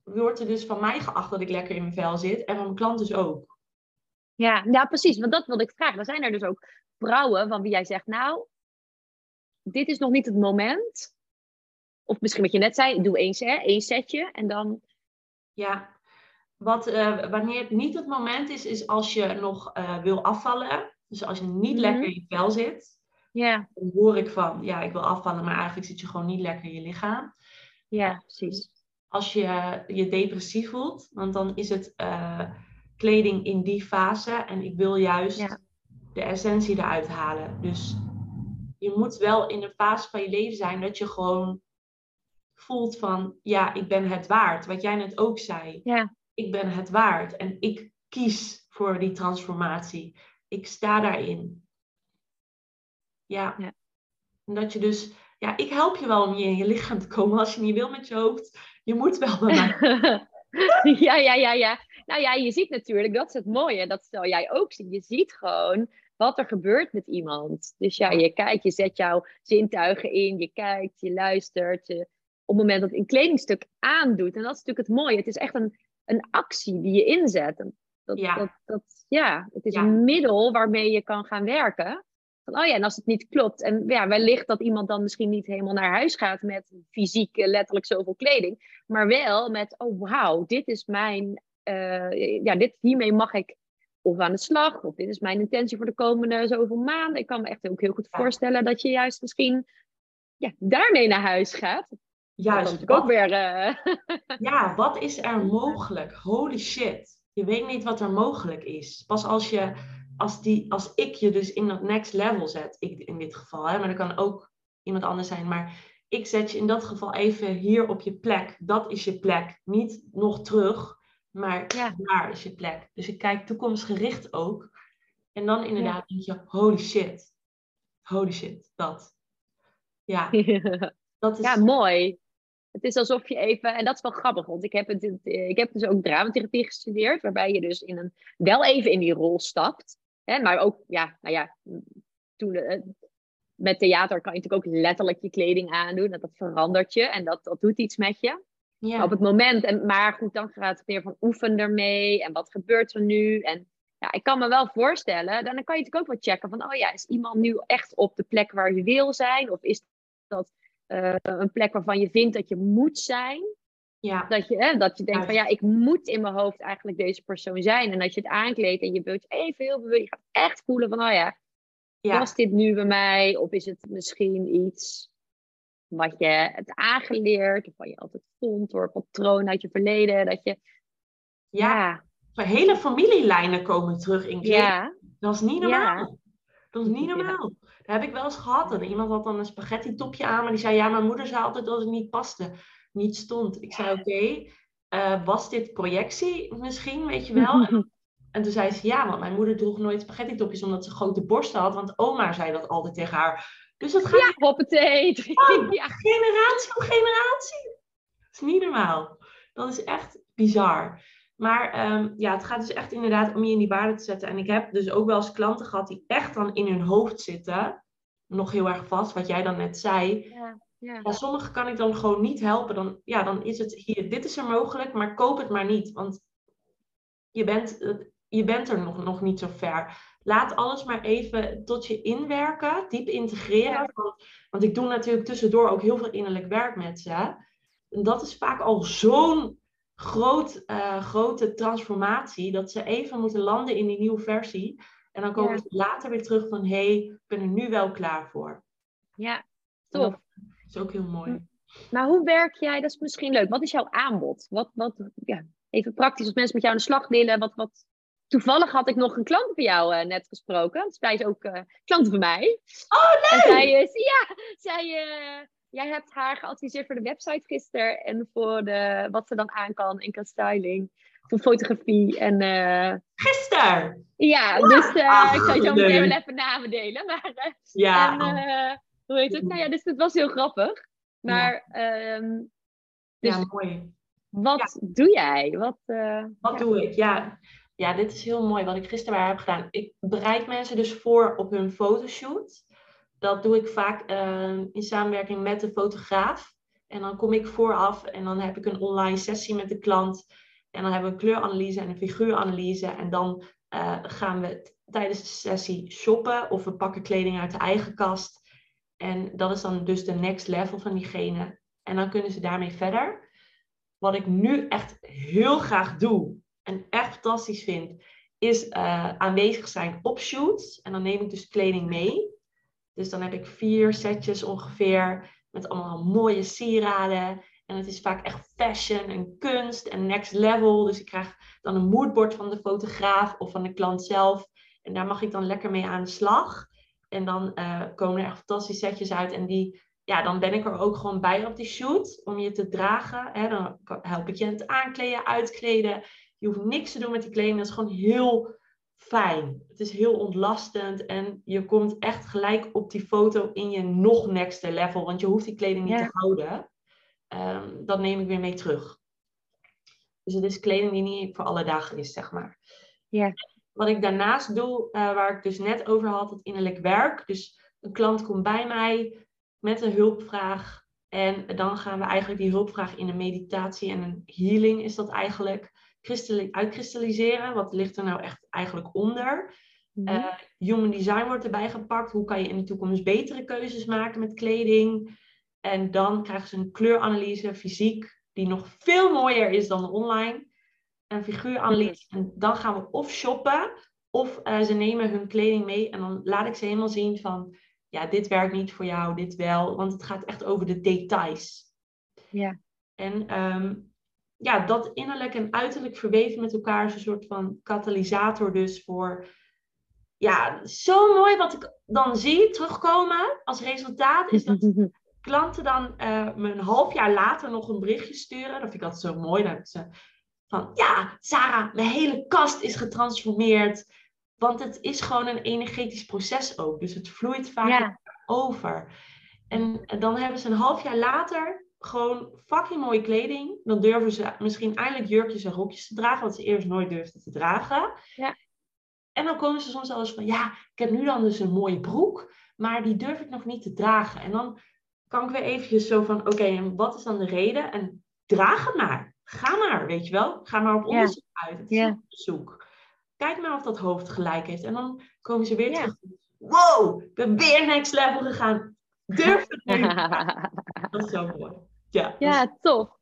S2: wordt er dus van mij geacht dat ik lekker in mijn vel zit. En van mijn klant dus ook.
S3: Ja, ja, precies. Want dat wilde ik vragen. Er zijn er dus ook vrouwen van wie jij zegt, nou, dit is nog niet het moment. Of misschien wat je net zei, doe één, set, één setje en dan...
S2: Ja, wat, eh, wanneer het niet het moment is, is als je nog eh, wil afvallen. Dus als je niet
S3: Mhm.
S2: lekker in je vel zit. Dan hoor ik van, ja, ik wil afvallen, maar eigenlijk zit je gewoon niet lekker in je lichaam.
S3: ja, precies.
S2: Als je je depressief voelt, want dan is het eh, kleding in die fase. En ik wil juist
S3: Ja.
S2: de essentie eruit halen. Dus je moet wel in een fase van je leven zijn dat je gewoon voelt van, ja, ik ben het waard. Wat jij net ook zei.
S3: Ja.
S2: Ik ben het waard. En ik kies voor die transformatie. Ik sta daarin. Ja.
S3: Ja.
S2: En dat je dus, ja, ik help je wel om je in je lichaam te komen. Als je niet wil met je hoofd, je moet wel bij mij.
S3: ja, ja, ja, ja. Nou ja, je ziet natuurlijk, dat is het mooie, dat zal jij ook zien. Je ziet gewoon wat er gebeurt met iemand. Dus ja, je kijkt, je zet jouw zintuigen in, je kijkt, je luistert. je- op het moment dat een kledingstuk aandoet. En dat is natuurlijk het mooie. Het is echt een, een actie die je inzet. Dat,
S2: Ja.
S3: Dat, dat, ja, het is
S2: Ja.
S3: een middel waarmee je kan gaan werken. Van, oh ja, en als het niet klopt. En ja, wellicht dat iemand dan misschien niet helemaal naar huis gaat met fysiek eh, letterlijk zoveel kleding. Maar wel met, oh wauw, dit is mijn, eh, ja, dit, hiermee mag ik of aan de slag. Of dit is mijn intentie voor de komende zoveel maanden. Ik kan me echt ook heel goed
S2: Ja.
S3: voorstellen dat je juist misschien ja, daarmee naar huis gaat.
S2: Juist.
S3: ook weer... eh,
S2: ja, wat is er mogelijk? Holy shit. Je weet niet wat er mogelijk is. Pas als je, als die, als ik je dus in dat next level zet, ik in dit geval, hè, maar dat kan ook iemand anders zijn, maar ik zet je in dat geval even hier op je plek. Dat is je plek. Niet nog terug, maar
S3: Ja.
S2: daar is je plek. Dus ik kijk toekomstgericht ook. En dan inderdaad denk je, holy shit. Holy shit, dat. Ja, dat is...
S3: Ja, mooi. Het is alsof je even, en dat is wel grappig, want ik heb, het, ik heb dus ook dramatherapie gestudeerd, waarbij je dus in een, wel even in die rol stapt. Hè, maar ook, ja, nou ja, toen, eh, met theater kan je natuurlijk ook letterlijk je kleding aandoen. En dat verandert je en dat, dat doet iets met je.
S2: ja.
S3: Op het moment, en, maar goed, dan gaat het meer van oefen ermee en wat gebeurt er nu? En ja, ik kan me wel voorstellen, dan kan je natuurlijk ook wel checken van, oh ja, is iemand nu echt op de plek waar je wil zijn? Of is dat eh, een plek waarvan je vindt dat je moet zijn?
S2: ja.
S3: Dat je, hè, dat je denkt van, ja, ik moet in mijn hoofd eigenlijk deze persoon zijn. En als je het aankleedt en je wilt je even heel bewust, je gaat echt voelen van, oh ja,
S2: ja.
S3: was dit nu bij mij? Of is het misschien iets wat je hebt aangeleerd? Of wat je altijd vond door patroon uit je verleden? Dat je,
S2: Ja,
S3: ja,
S2: hele familielijnen komen terug in kleding.
S3: ja,
S2: Dat is niet normaal.
S3: Ja.
S2: Dat is niet normaal. Dat heb ik wel eens gehad. En iemand had dan een spaghetti topje aan, maar die zei, ja, mijn moeder zei altijd dat het niet paste, niet stond. Ik zei, oké, eh, was dit projectie misschien, weet je wel? En, en toen zei ze, ja, want mijn moeder droeg nooit spaghetti topjes omdat ze grote borsten had, want oma zei dat altijd tegen haar. Dus dat gaat
S3: ja.
S2: Oh.
S3: ja.
S2: generatie op generatie. Dat is niet normaal. Dat is echt bizar. Maar ehm, ja, het gaat dus echt inderdaad om je in die waarde te zetten. En ik heb dus ook wel eens klanten gehad die echt dan in hun hoofd zitten. Nog heel erg vast, wat jij dan net zei.
S3: Ja, ja.
S2: Ja, sommige kan ik dan gewoon niet helpen. Dan, ja, dan is het hier, dit is er mogelijk, maar koop het maar niet. Want je bent, je bent er nog, nog niet zo ver. Laat alles maar even tot je inwerken, diep integreren.
S3: Ja.
S2: Want, want ik doe natuurlijk tussendoor ook heel veel innerlijk werk met ze. En dat is vaak al zo'n groot, eh, grote transformatie, dat ze even moeten landen in die nieuwe versie. En dan komen
S3: Ja.
S2: ze later weer terug van, hé, hey, ik ben er nu wel klaar voor.
S3: ja,
S2: En
S3: tof.
S2: dat is ook heel mooi.
S3: Maar hoe werk jij? Dat is misschien leuk. Wat is jouw aanbod? Wat, wat, ja, even praktisch, als mensen met jou aan de slag willen. Wat, wat... Toevallig had ik nog een klant van jou eh, net gesproken. Dus zij is ook eh klant van mij.
S2: Oh,
S3: En
S2: leuk!
S3: zij is, ja, zij, jij hebt haar geadviseerd voor de website gisteren. En voor de, wat ze dan aan kan in qua styling. Voor fotografie. En eh,
S2: Gisteren!
S3: ja, dus eh,
S2: Ach,
S3: ik je zo meteen wel even namen delen. Maar eh,
S2: Ja,
S3: en, hoe heet het? Nou ja, dus het was heel grappig. Maar ehm, dus
S2: ja, mooi.
S3: Wat doe jij? Wat, uh,
S2: wat doe ik? Ja. ja, dit is heel mooi wat ik gisteren heb gedaan. Ik bereid mensen dus voor op hun fotoshoot. Dat doe ik vaak uh, in samenwerking met de fotograaf. En dan kom ik vooraf en dan heb ik een online sessie met de klant. En dan hebben we een kleuranalyse en een figuuranalyse. En dan uh, gaan we tijdens de sessie shoppen of we pakken kleding uit de eigen kast. En dat is dan dus de next level van diegene. En dan kunnen ze daarmee verder. Wat ik nu echt heel graag doe en echt fantastisch vind, is uh, aanwezig zijn op shoots. En dan neem ik dus kleding mee. Dus dan heb ik vier setjes ongeveer met allemaal mooie sieraden. En het is vaak echt fashion en kunst en next level. Dus ik krijg dan een moodboard van de fotograaf of van de klant zelf. En daar mag ik dan lekker mee aan de slag. En dan uh, komen er echt fantastische setjes uit. En die, ja, dan ben ik er ook gewoon bij op die shoot om je te dragen. Hè? Dan help ik je het aankleden, uitkleden. Je hoeft niks te doen met die kleding. Dat is gewoon heel fijn. Het is heel ontlastend. En je komt echt gelijk op die foto in je nog next level. Want je hoeft die kleding niet te houden. Um, dat neem ik weer mee terug. Dus het is kleding die niet voor alle dagen is, zeg maar.
S3: Ja.
S2: Wat ik daarnaast doe, uh, waar ik dus net over had, het innerlijk werk. Dus een klant komt bij mij met een hulpvraag. En dan gaan we eigenlijk die hulpvraag in een meditatie en een healing is dat eigenlijk uitkristalliseren. Wat ligt er nou echt eigenlijk onder? Mm -hmm. uh, human design wordt erbij gepakt. Hoe kan je in de toekomst betere keuzes maken met kleding? En dan krijgen ze een kleuranalyse, fysiek, die nog veel mooier is dan online. Een figuuranalyse. En dan gaan we of shoppen, of uh, ze nemen hun kleding mee. En dan laat ik ze helemaal zien van, ja, dit werkt niet voor jou, dit wel. Want het gaat echt over de details.
S3: Ja.
S2: En um, ja, dat innerlijk en uiterlijk verweven met elkaar is een soort van katalysator dus voor... Ja, zo mooi wat ik dan zie terugkomen als resultaat is dat klanten dan uh, me een half jaar later nog een berichtje sturen. Dat vind ik altijd zo mooi. Dat ze van, ja, Sarah, mijn hele kast is getransformeerd. Want het is gewoon een energetisch proces ook. Dus het vloeit vaak ja. over. En dan hebben ze een half jaar later gewoon fucking mooie kleding. Dan durven ze misschien eindelijk jurkjes en rokjes te dragen, wat ze eerst nooit durfden te dragen.
S3: Ja.
S2: En dan komen ze soms wel eens van, ja, ik heb nu dan dus een mooie broek, maar die durf ik nog niet te dragen. En dan kan ik weer eventjes zo van, oké, en wat is dan de reden? En draag het maar. Ga maar, weet je wel. Ga maar op onderzoek ja. uit. Het is
S3: ja.
S2: onderzoek. Kijk maar of dat hoofd gelijk heeft. En dan komen ze weer terug. Wow, ik ben weer next level gegaan. Durf het nu. dat is zo mooi. Ja,
S3: ja tof.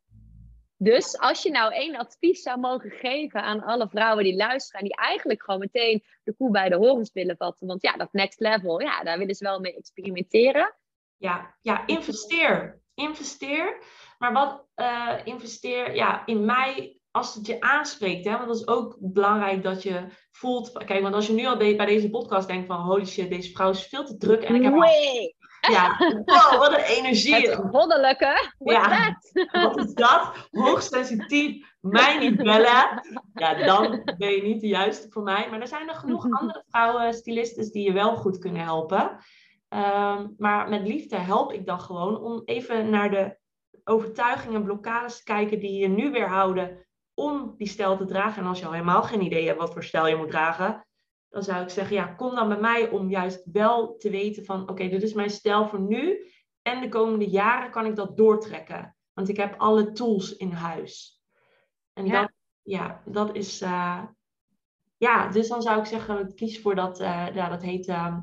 S3: Dus als je nou één advies zou mogen geven aan alle vrouwen die luisteren en die eigenlijk gewoon meteen de koe bij de horens willen vatten, want ja, dat next level, ja, daar willen ze wel mee experimenteren.
S2: Ja, ja investeer. Investeer. Maar wat uh, investeer ja, in mij als het je aanspreekt. Hè? Want dat is ook belangrijk dat je voelt. Kijk, want als je nu al bij deze podcast denkt van holy shit, deze vrouw is veel te druk. En ik heb. Ja, wow, wat een energie.
S3: Het goddelijke.
S2: Ja, wat is dat? Hoogsensitief, mij niet bellen. Ja, dan ben je niet de juiste voor mij. Maar er zijn er genoeg andere vrouwen, stylistes, die je wel goed kunnen helpen. Um, maar met liefde help ik dan gewoon om even naar de overtuigingen en blokkades te kijken die je nu weer houden om die stijl te dragen. En als je al helemaal geen idee hebt wat voor stijl je moet dragen, dan zou ik zeggen, ja, kom dan bij mij om juist wel te weten van, oké, dit is mijn stijl voor nu. En de komende jaren kan ik dat doortrekken. Want ik heb alle tools in huis. En ja. dat, ja, dat is, uh, ja, dus dan zou ik zeggen, kies voor dat, uh, ja, dat heet, uh,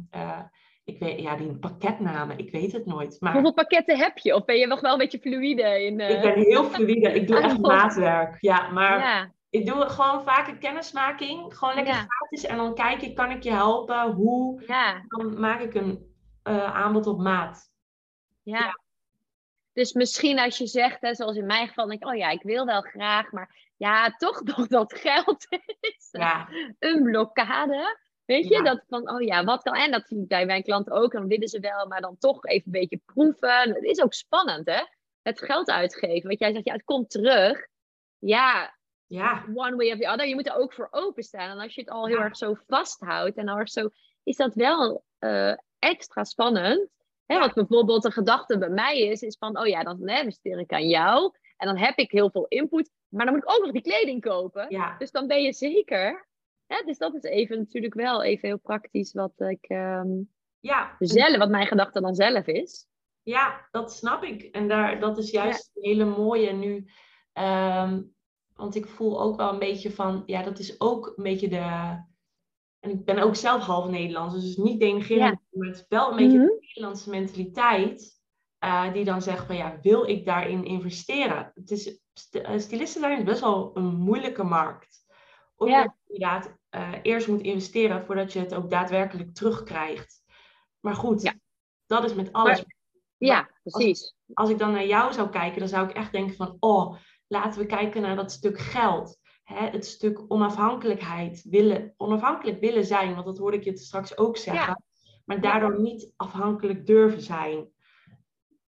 S2: ik weet, ja, die pakketnamen, ik weet het nooit. Maar...
S3: Hoeveel pakketten heb je? Of ben je nog wel een beetje fluïde in...
S2: Ik ben heel fluïde, ik doe echt maatwerk. Ja, maar... Ja ik doe gewoon vaak een kennismaking. Gewoon lekker ja. gratis. En dan kijk ik, kan ik je helpen? Hoe?
S3: Ja.
S2: Dan maak ik een uh, aanbod op maat.
S3: Ja. ja. Dus misschien als je zegt, hè, zoals in mijn geval, denk ik, oh ja, ik wil wel graag, maar ja, toch nog dat geld is
S2: ja.
S3: een blokkade. Weet je, dat van, oh ja, wat kan, en dat zie ik bij mijn klanten ook, dan willen ze wel, maar dan toch even een beetje proeven. Het is ook spannend, hè? Het geld uitgeven. Want jij zegt, ja, het komt terug. Ja,
S2: ja.
S3: one way of the other. Je moet er ook voor openstaan. En als je het al heel ja. erg zo vasthoudt en dan zo, is dat wel uh, extra spannend. Hè? Ja. Wat bijvoorbeeld de gedachte bij mij is, is van, oh ja, dan hè, investeer ik aan jou. En dan heb ik heel veel input, maar dan moet ik ook nog die kleding kopen.
S2: Ja.
S3: Dus dan ben je zeker. Hè? Dus dat is even natuurlijk wel even heel praktisch wat ik ehm,
S2: Ja.
S3: zelf, wat mijn gedachte dan zelf is.
S2: Ja, dat snap ik. En daar, dat is juist een hele mooie nu. Ehm, want ik voel ook wel een beetje van, ja, dat is ook een beetje de. En ik ben ook zelf half Nederlands, dus niet denigrerend, maar het is wel een beetje
S3: Mhm.
S2: de Nederlandse mentaliteit. eh, die dan zegt van ja, wil ik daarin investeren? Het is, eh, stylisten zijn is best wel een moeilijke markt. Omdat
S3: Ja.
S2: je inderdaad eh, eerst moet investeren voordat je het ook daadwerkelijk terugkrijgt. Maar goed,
S3: Ja.
S2: dat is met alles.
S3: Ja, precies.
S2: als ik dan naar jou zou kijken, dan zou ik echt denken van, oh, laten we kijken naar dat stuk geld. Hè? Het stuk onafhankelijkheid, willen, onafhankelijk willen zijn, want dat hoorde ik je straks ook zeggen. Maar daardoor niet afhankelijk durven zijn.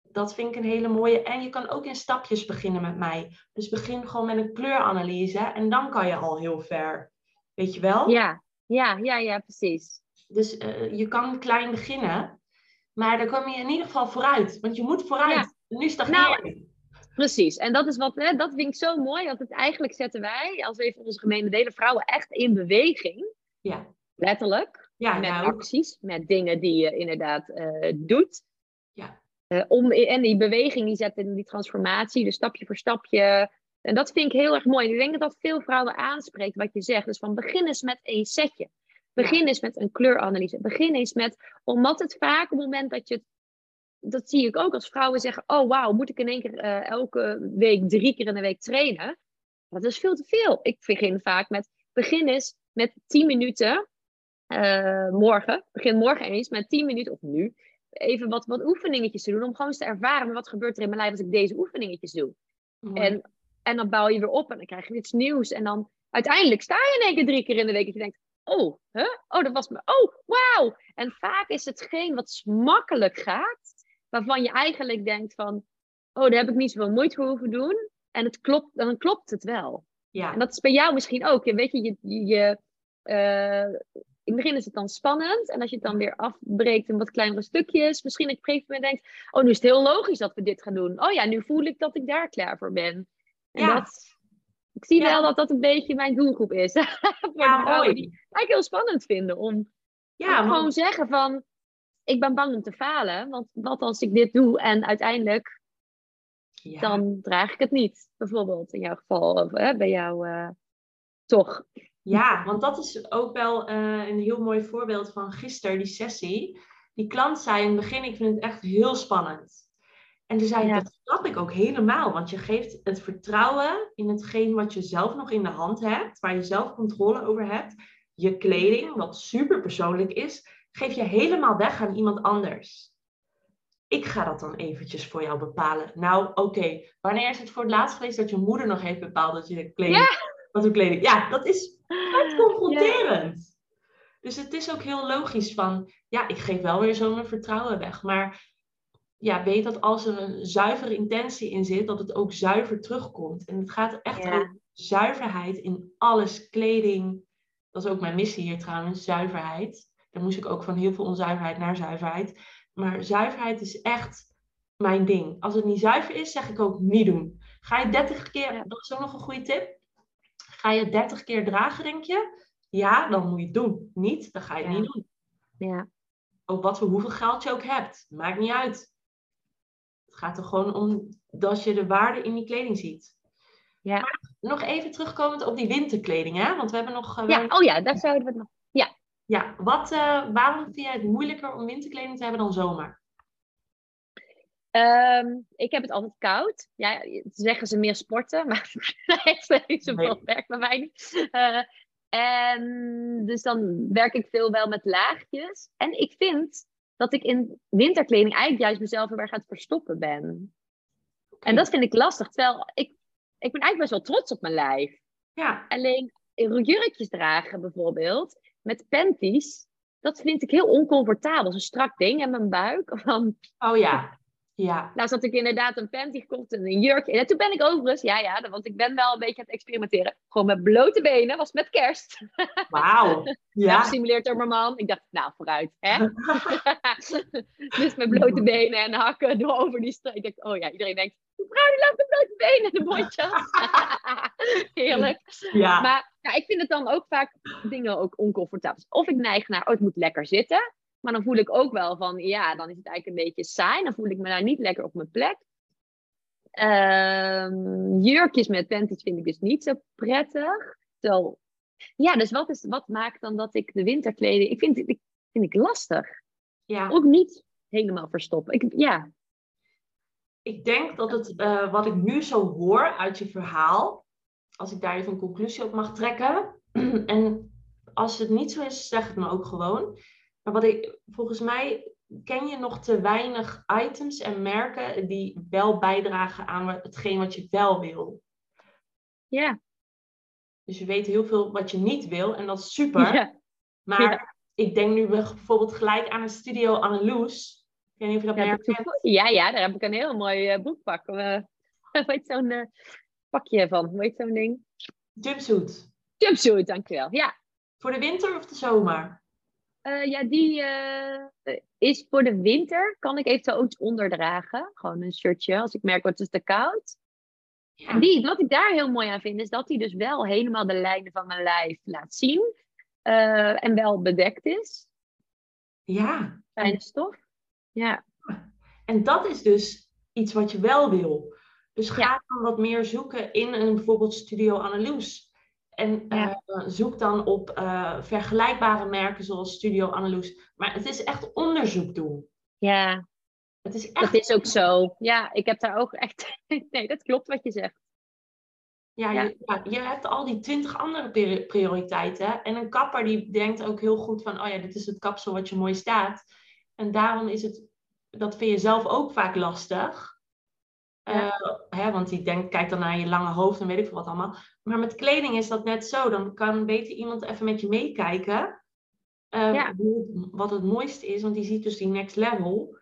S2: Dat vind ik een hele mooie. En je kan ook in stapjes beginnen met mij. Dus begin gewoon met een kleuranalyse en dan kan je al heel ver. Weet je wel?
S3: Ja, ja, ja, ja, precies.
S2: Dus eh, je kan klein beginnen, maar dan kom je in ieder geval vooruit. Want je moet vooruit. Nu stagneer je.
S3: Precies. En dat is wat, hè, dat vind ik zo mooi. Want het eigenlijk zetten wij, als even onze gemene delen, vrouwen echt in beweging.
S2: Ja.
S3: Letterlijk.
S2: Ja,
S3: met
S2: nou,
S3: acties, met dingen die je inderdaad eh, doet.
S2: Ja.
S3: Eh, om, en die beweging die zet in die transformatie, dus stapje voor stapje. En dat vind ik heel erg mooi. Ik denk dat dat veel vrouwen aanspreekt, wat je zegt. Dus van begin eens met een setje. Begin eens met een kleuranalyse. Begin eens met, omdat het vaak op het moment dat je het dat zie ik ook als vrouwen zeggen: Oh, wauw, moet ik in één keer eh, elke week drie keer in de week trainen? Dat is veel te veel. Ik begin vaak met: begin eens met 10 minuten eh, morgen. Begin morgen eens met 10 minuten of nu. Even wat, wat oefeningetjes te doen. Om gewoon eens te ervaren wat gebeurt er in mijn lijf als ik deze oefeningetjes doe.
S2: mooi.
S3: En, en dan bouw je weer op en dan krijg je iets nieuws. En dan uiteindelijk sta je in één keer drie keer in de week. Dat je denkt: Oh, huh? oh, dat was me. Oh, wauw. En vaak is hetgeen wat makkelijk gaat waarvan je eigenlijk denkt van, oh, daar heb ik niet zoveel moeite voor hoeven doen. En het klopt, dan klopt het wel.
S2: ja.
S3: En dat is bij jou misschien ook. Je, weet je, je, je, eh, in het begin is het dan spannend. En als je het dan weer afbreekt in wat kleinere stukjes, misschien dat je op een gegeven moment denkt, oh, nu is het heel logisch dat we dit gaan doen. Oh ja, nu voel ik dat ik daar klaar voor ben. En
S2: Ja.
S3: dat, ik zie
S2: Ja.
S3: wel dat dat een beetje mijn doelgroep is. voor
S2: Ja,
S3: de vrouwen
S2: mooi.
S3: die het eigenlijk heel spannend vinden om
S2: ja,
S3: gewoon zeggen van, ik ben bang om te falen. Want wat als ik dit doe en uiteindelijk
S2: ja.
S3: dan draag ik het niet. Bijvoorbeeld in jouw geval, of hè, bij jou eh, toch.
S2: Ja, want dat is ook wel eh, een heel mooi voorbeeld van gisteren, die sessie. Die klant zei in het begin, ik vind het echt heel spannend. En toen zei ik,
S3: Ja.
S2: dat snap ik ook helemaal. Want je geeft het vertrouwen in hetgeen wat je zelf nog in de hand hebt. Waar je zelf controle over hebt. Je kleding, wat super persoonlijk is, geef je helemaal weg aan iemand anders. Ik ga dat dan eventjes voor jou bepalen. Nou, oké. Wanneer is het voor het laatst geweest dat je moeder nog heeft bepaald dat je de kleding... Wat voor kleding... Ja, dat is vet confronterend. Dus het is ook heel logisch van, ja, ik geef wel weer zo mijn vertrouwen weg. Maar ja, weet dat als er een zuivere intentie in zit, dat het ook zuiver terugkomt. En het gaat echt
S3: Ja.
S2: over zuiverheid in alles. Kleding, dat is ook mijn missie hier trouwens, zuiverheid. Daar moest ik ook van heel veel onzuiverheid naar zuiverheid. Maar zuiverheid is echt mijn ding. Als het niet zuiver is, zeg ik ook niet doen. Ga je 30 keer,
S3: Ja.
S2: dat is ook nog een goede tip. Ga je 30 keer dragen, denk je? Ja, dan moet je het doen. Niet, dan ga je het
S3: Ja.
S2: niet doen.
S3: Ja,
S2: Ook wat voor hoeveel geld je ook hebt. Maakt niet uit. Het gaat er gewoon om dat je de waarde in die kleding ziet.
S3: Ja.
S2: Maar nog even terugkomend op die winterkleding, hè? Want we hebben nog. eh,
S3: ja. oh ja, daar zouden we het nog.
S2: Ja, wat, eh, waarom vind jij het moeilijker om winterkleding te hebben dan zomer?
S3: Ehm, ik heb het altijd koud. Ja, zeggen ze meer sporten, maar niet zoveel
S2: Nee.
S3: werk bij mij niet. Eh, en dus dan werk ik veel wel met laagjes. En ik vind dat ik in winterkleding eigenlijk juist mezelf aan het verstoppen ben. En dat vind ik lastig. Terwijl ik, ik ben eigenlijk best wel trots op mijn lijf.
S2: Ja,
S3: Alleen jurkjes dragen bijvoorbeeld, met panties, dat vind ik heel oncomfortabel. Zo'n strak ding en mijn buik.
S2: Oh ja. Ja.
S3: Nou had ik inderdaad een panty gekocht en een jurkje. En toen ben ik overigens, ja, ja, want ik ben wel een beetje aan het experimenteren. Gewoon met blote benen, was met kerst.
S2: Wauw.
S3: Ja. Gesimuleerd door mijn man. Ik dacht, nou, vooruit, hè? dus met blote benen en hakken door over die straat. Ik dacht, oh ja, iedereen denkt, die vrouw die loopt met blote benen en de bontjas. Heerlijk.
S2: Ja.
S3: Maar ja, ik vind het dan ook vaak dingen ook oncomfortabel. Of ik neig naar, oh, het moet lekker zitten. Maar dan voel ik ook wel van, ja, dan is het eigenlijk een beetje saai. Dan voel ik me daar niet lekker op mijn plek. Ehm, jurkjes met panties vind ik dus niet zo prettig. Zo. Ja, dus wat, is, wat maakt dan dat ik de winterkleding... Ik vind, ik, vind ik lastig.
S2: ja.
S3: Ook niet helemaal verstoppen. Ik, ja,
S2: Ik denk dat het, eh, wat ik nu zo hoor uit je verhaal, als ik daar even een conclusie op mag trekken. en als het niet zo is, zeg het me ook gewoon. Maar wat ik, volgens mij ken je nog te weinig items en merken die wel bijdragen aan hetgeen wat je wel wil.
S3: ja,
S2: Dus je weet heel veel wat je niet wil en dat is super.
S3: ja.
S2: Maar ik denk nu bijvoorbeeld gelijk aan een studio Anneloes. Ik weet niet of je dat
S3: Ja,
S2: merk
S3: dat-
S2: kent.
S3: ja, ja, daar heb ik een heel mooi boekpak. eh hoe heet zo'n eh, pakje van? Heet zo'n ding?
S2: Jumpsuit.
S3: Jumpsuit, dankjewel. Ja,
S2: Voor de winter of de zomer?
S3: Eh, ja, die eh, is voor de winter. Kan ik eventueel ook iets onderdragen. Gewoon een shirtje als ik merk wat is te koud.
S2: Ja.
S3: En die, wat ik daar heel mooi aan vind, is dat hij dus wel helemaal de lijnen van mijn lijf laat zien. Eh, en wel bedekt is.
S2: ja.
S3: Fijne stof. Ja,
S2: En dat is dus iets wat je wel wil. Dus ga
S3: Ja.
S2: dan wat meer zoeken in een bijvoorbeeld Studio Anneloes. En
S3: Ja.
S2: eh, zoek dan op eh, vergelijkbare merken zoals Studio Anneloes. Maar het is echt onderzoek doen.
S3: ja
S2: Het is echt,
S3: dat is ook zo. Ja, ik heb daar ook echt... Nee, dat klopt wat je zegt.
S2: ja,
S3: ja.
S2: Je, ja, je hebt al die twintig andere pri- prioriteiten. En een kapper die denkt ook heel goed van, oh ja, dit is het kapsel wat je mooi staat. En daarom is het, dat vind je zelf ook vaak lastig.
S3: Ja.
S2: Eh, hè, want die denkt, kijk dan naar je lange hoofd en weet ik veel wat allemaal. Maar met kleding is dat net zo. Dan kan beter iemand even met je meekijken. eh,
S3: Ja.
S2: hoe- wat het mooiste is, want die ziet dus die next level.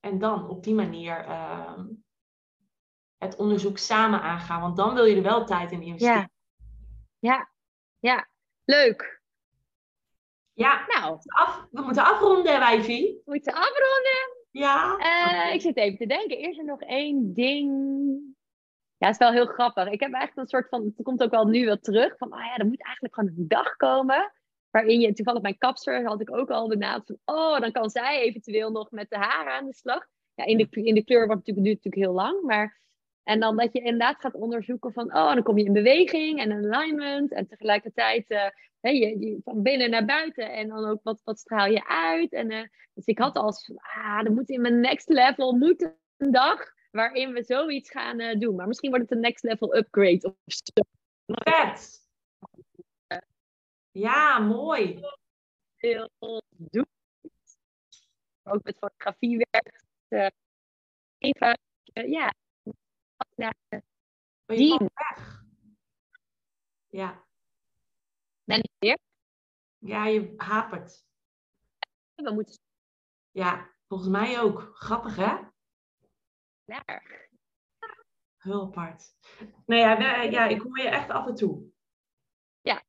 S2: En dan op die manier eh, het onderzoek samen aangaan. Want dan wil je er wel tijd in investeren.
S3: Ja. Ja, ja. Leuk.
S2: Ja,
S3: Nou,
S2: af, we moeten afronden, wijfie.
S3: we moeten afronden.
S2: Ja.
S3: Eh, ik zit even te denken. Eerst er nog één ding. Ja, het is wel heel grappig. Ik heb eigenlijk een soort van. Het komt ook wel nu wel terug. Van, ah ja, er moet eigenlijk gewoon een dag komen. Waarin je, toevallig mijn kapster had ik ook al benaderd. Van, oh, dan kan zij eventueel nog met de haren aan de slag. Ja, in de, in de kleur wordt natuurlijk, duurt natuurlijk heel lang. Maar, en dan dat je inderdaad gaat onderzoeken van. Oh, dan kom je in beweging en alignment. En tegelijkertijd. hè, je, je, van binnen naar buiten. En dan ook wat, wat straal je uit. En, eh, dus ik had als ah, er moet in mijn next level moet een dag waarin we zoiets gaan eh, doen. Maar misschien wordt het een next level upgrade of zo.
S2: Vet. Ja, mooi.
S3: Heel doen. Ook met fotografie werkt. even, ja. Ja,
S2: Maar je
S3: Die-
S2: weg. Ja.
S3: ben ik weer.
S2: ja, je hapert.
S3: We moeten
S2: Ja, volgens mij ook. Grappig, hè?
S3: naar.
S2: Heel apart. Nou ja, we- ja, ik hoor je echt af en toe.
S3: Ja.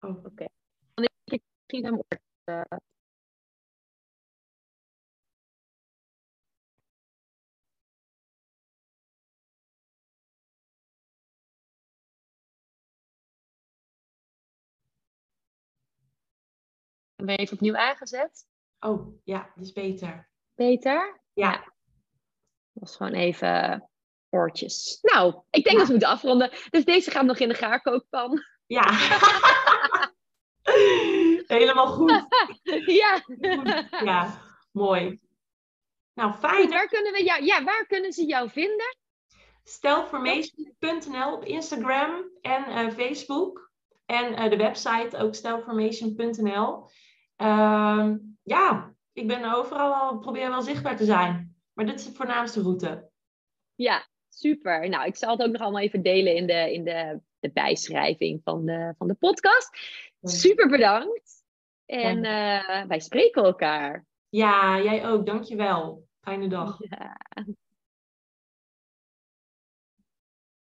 S2: Oh.
S3: Dan is het misschien een eh, Ben even opnieuw aangezet?
S2: oh, ja, dat is beter.
S3: Beter?
S2: Ja.
S3: Dat was gewoon even oortjes. Nou, ik denk dat we moeten afronden. Dus deze gaat nog in de gaarkookpan.
S2: Ja. Helemaal goed.
S3: ja.
S2: Ja, mooi. Nou,
S3: Goed,
S2: fijn.
S3: waar kunnen we jou, ja, waar kunnen ze jou vinden?
S2: Stelformation.nl op Instagram en eh, Facebook. En eh, de website ook stelformation.nl. Ehm, ja, ik ben overal al, probeer wel zichtbaar te zijn. Maar dit is de voornaamste route.
S3: Ja, super. Nou, ik zal het ook nog allemaal even delen in de, in de, de bijschrijving van de, van de podcast. Super bedankt. En eh, wij spreken elkaar.
S2: Ja, jij ook. Dankjewel. Fijne dag.
S3: Ja.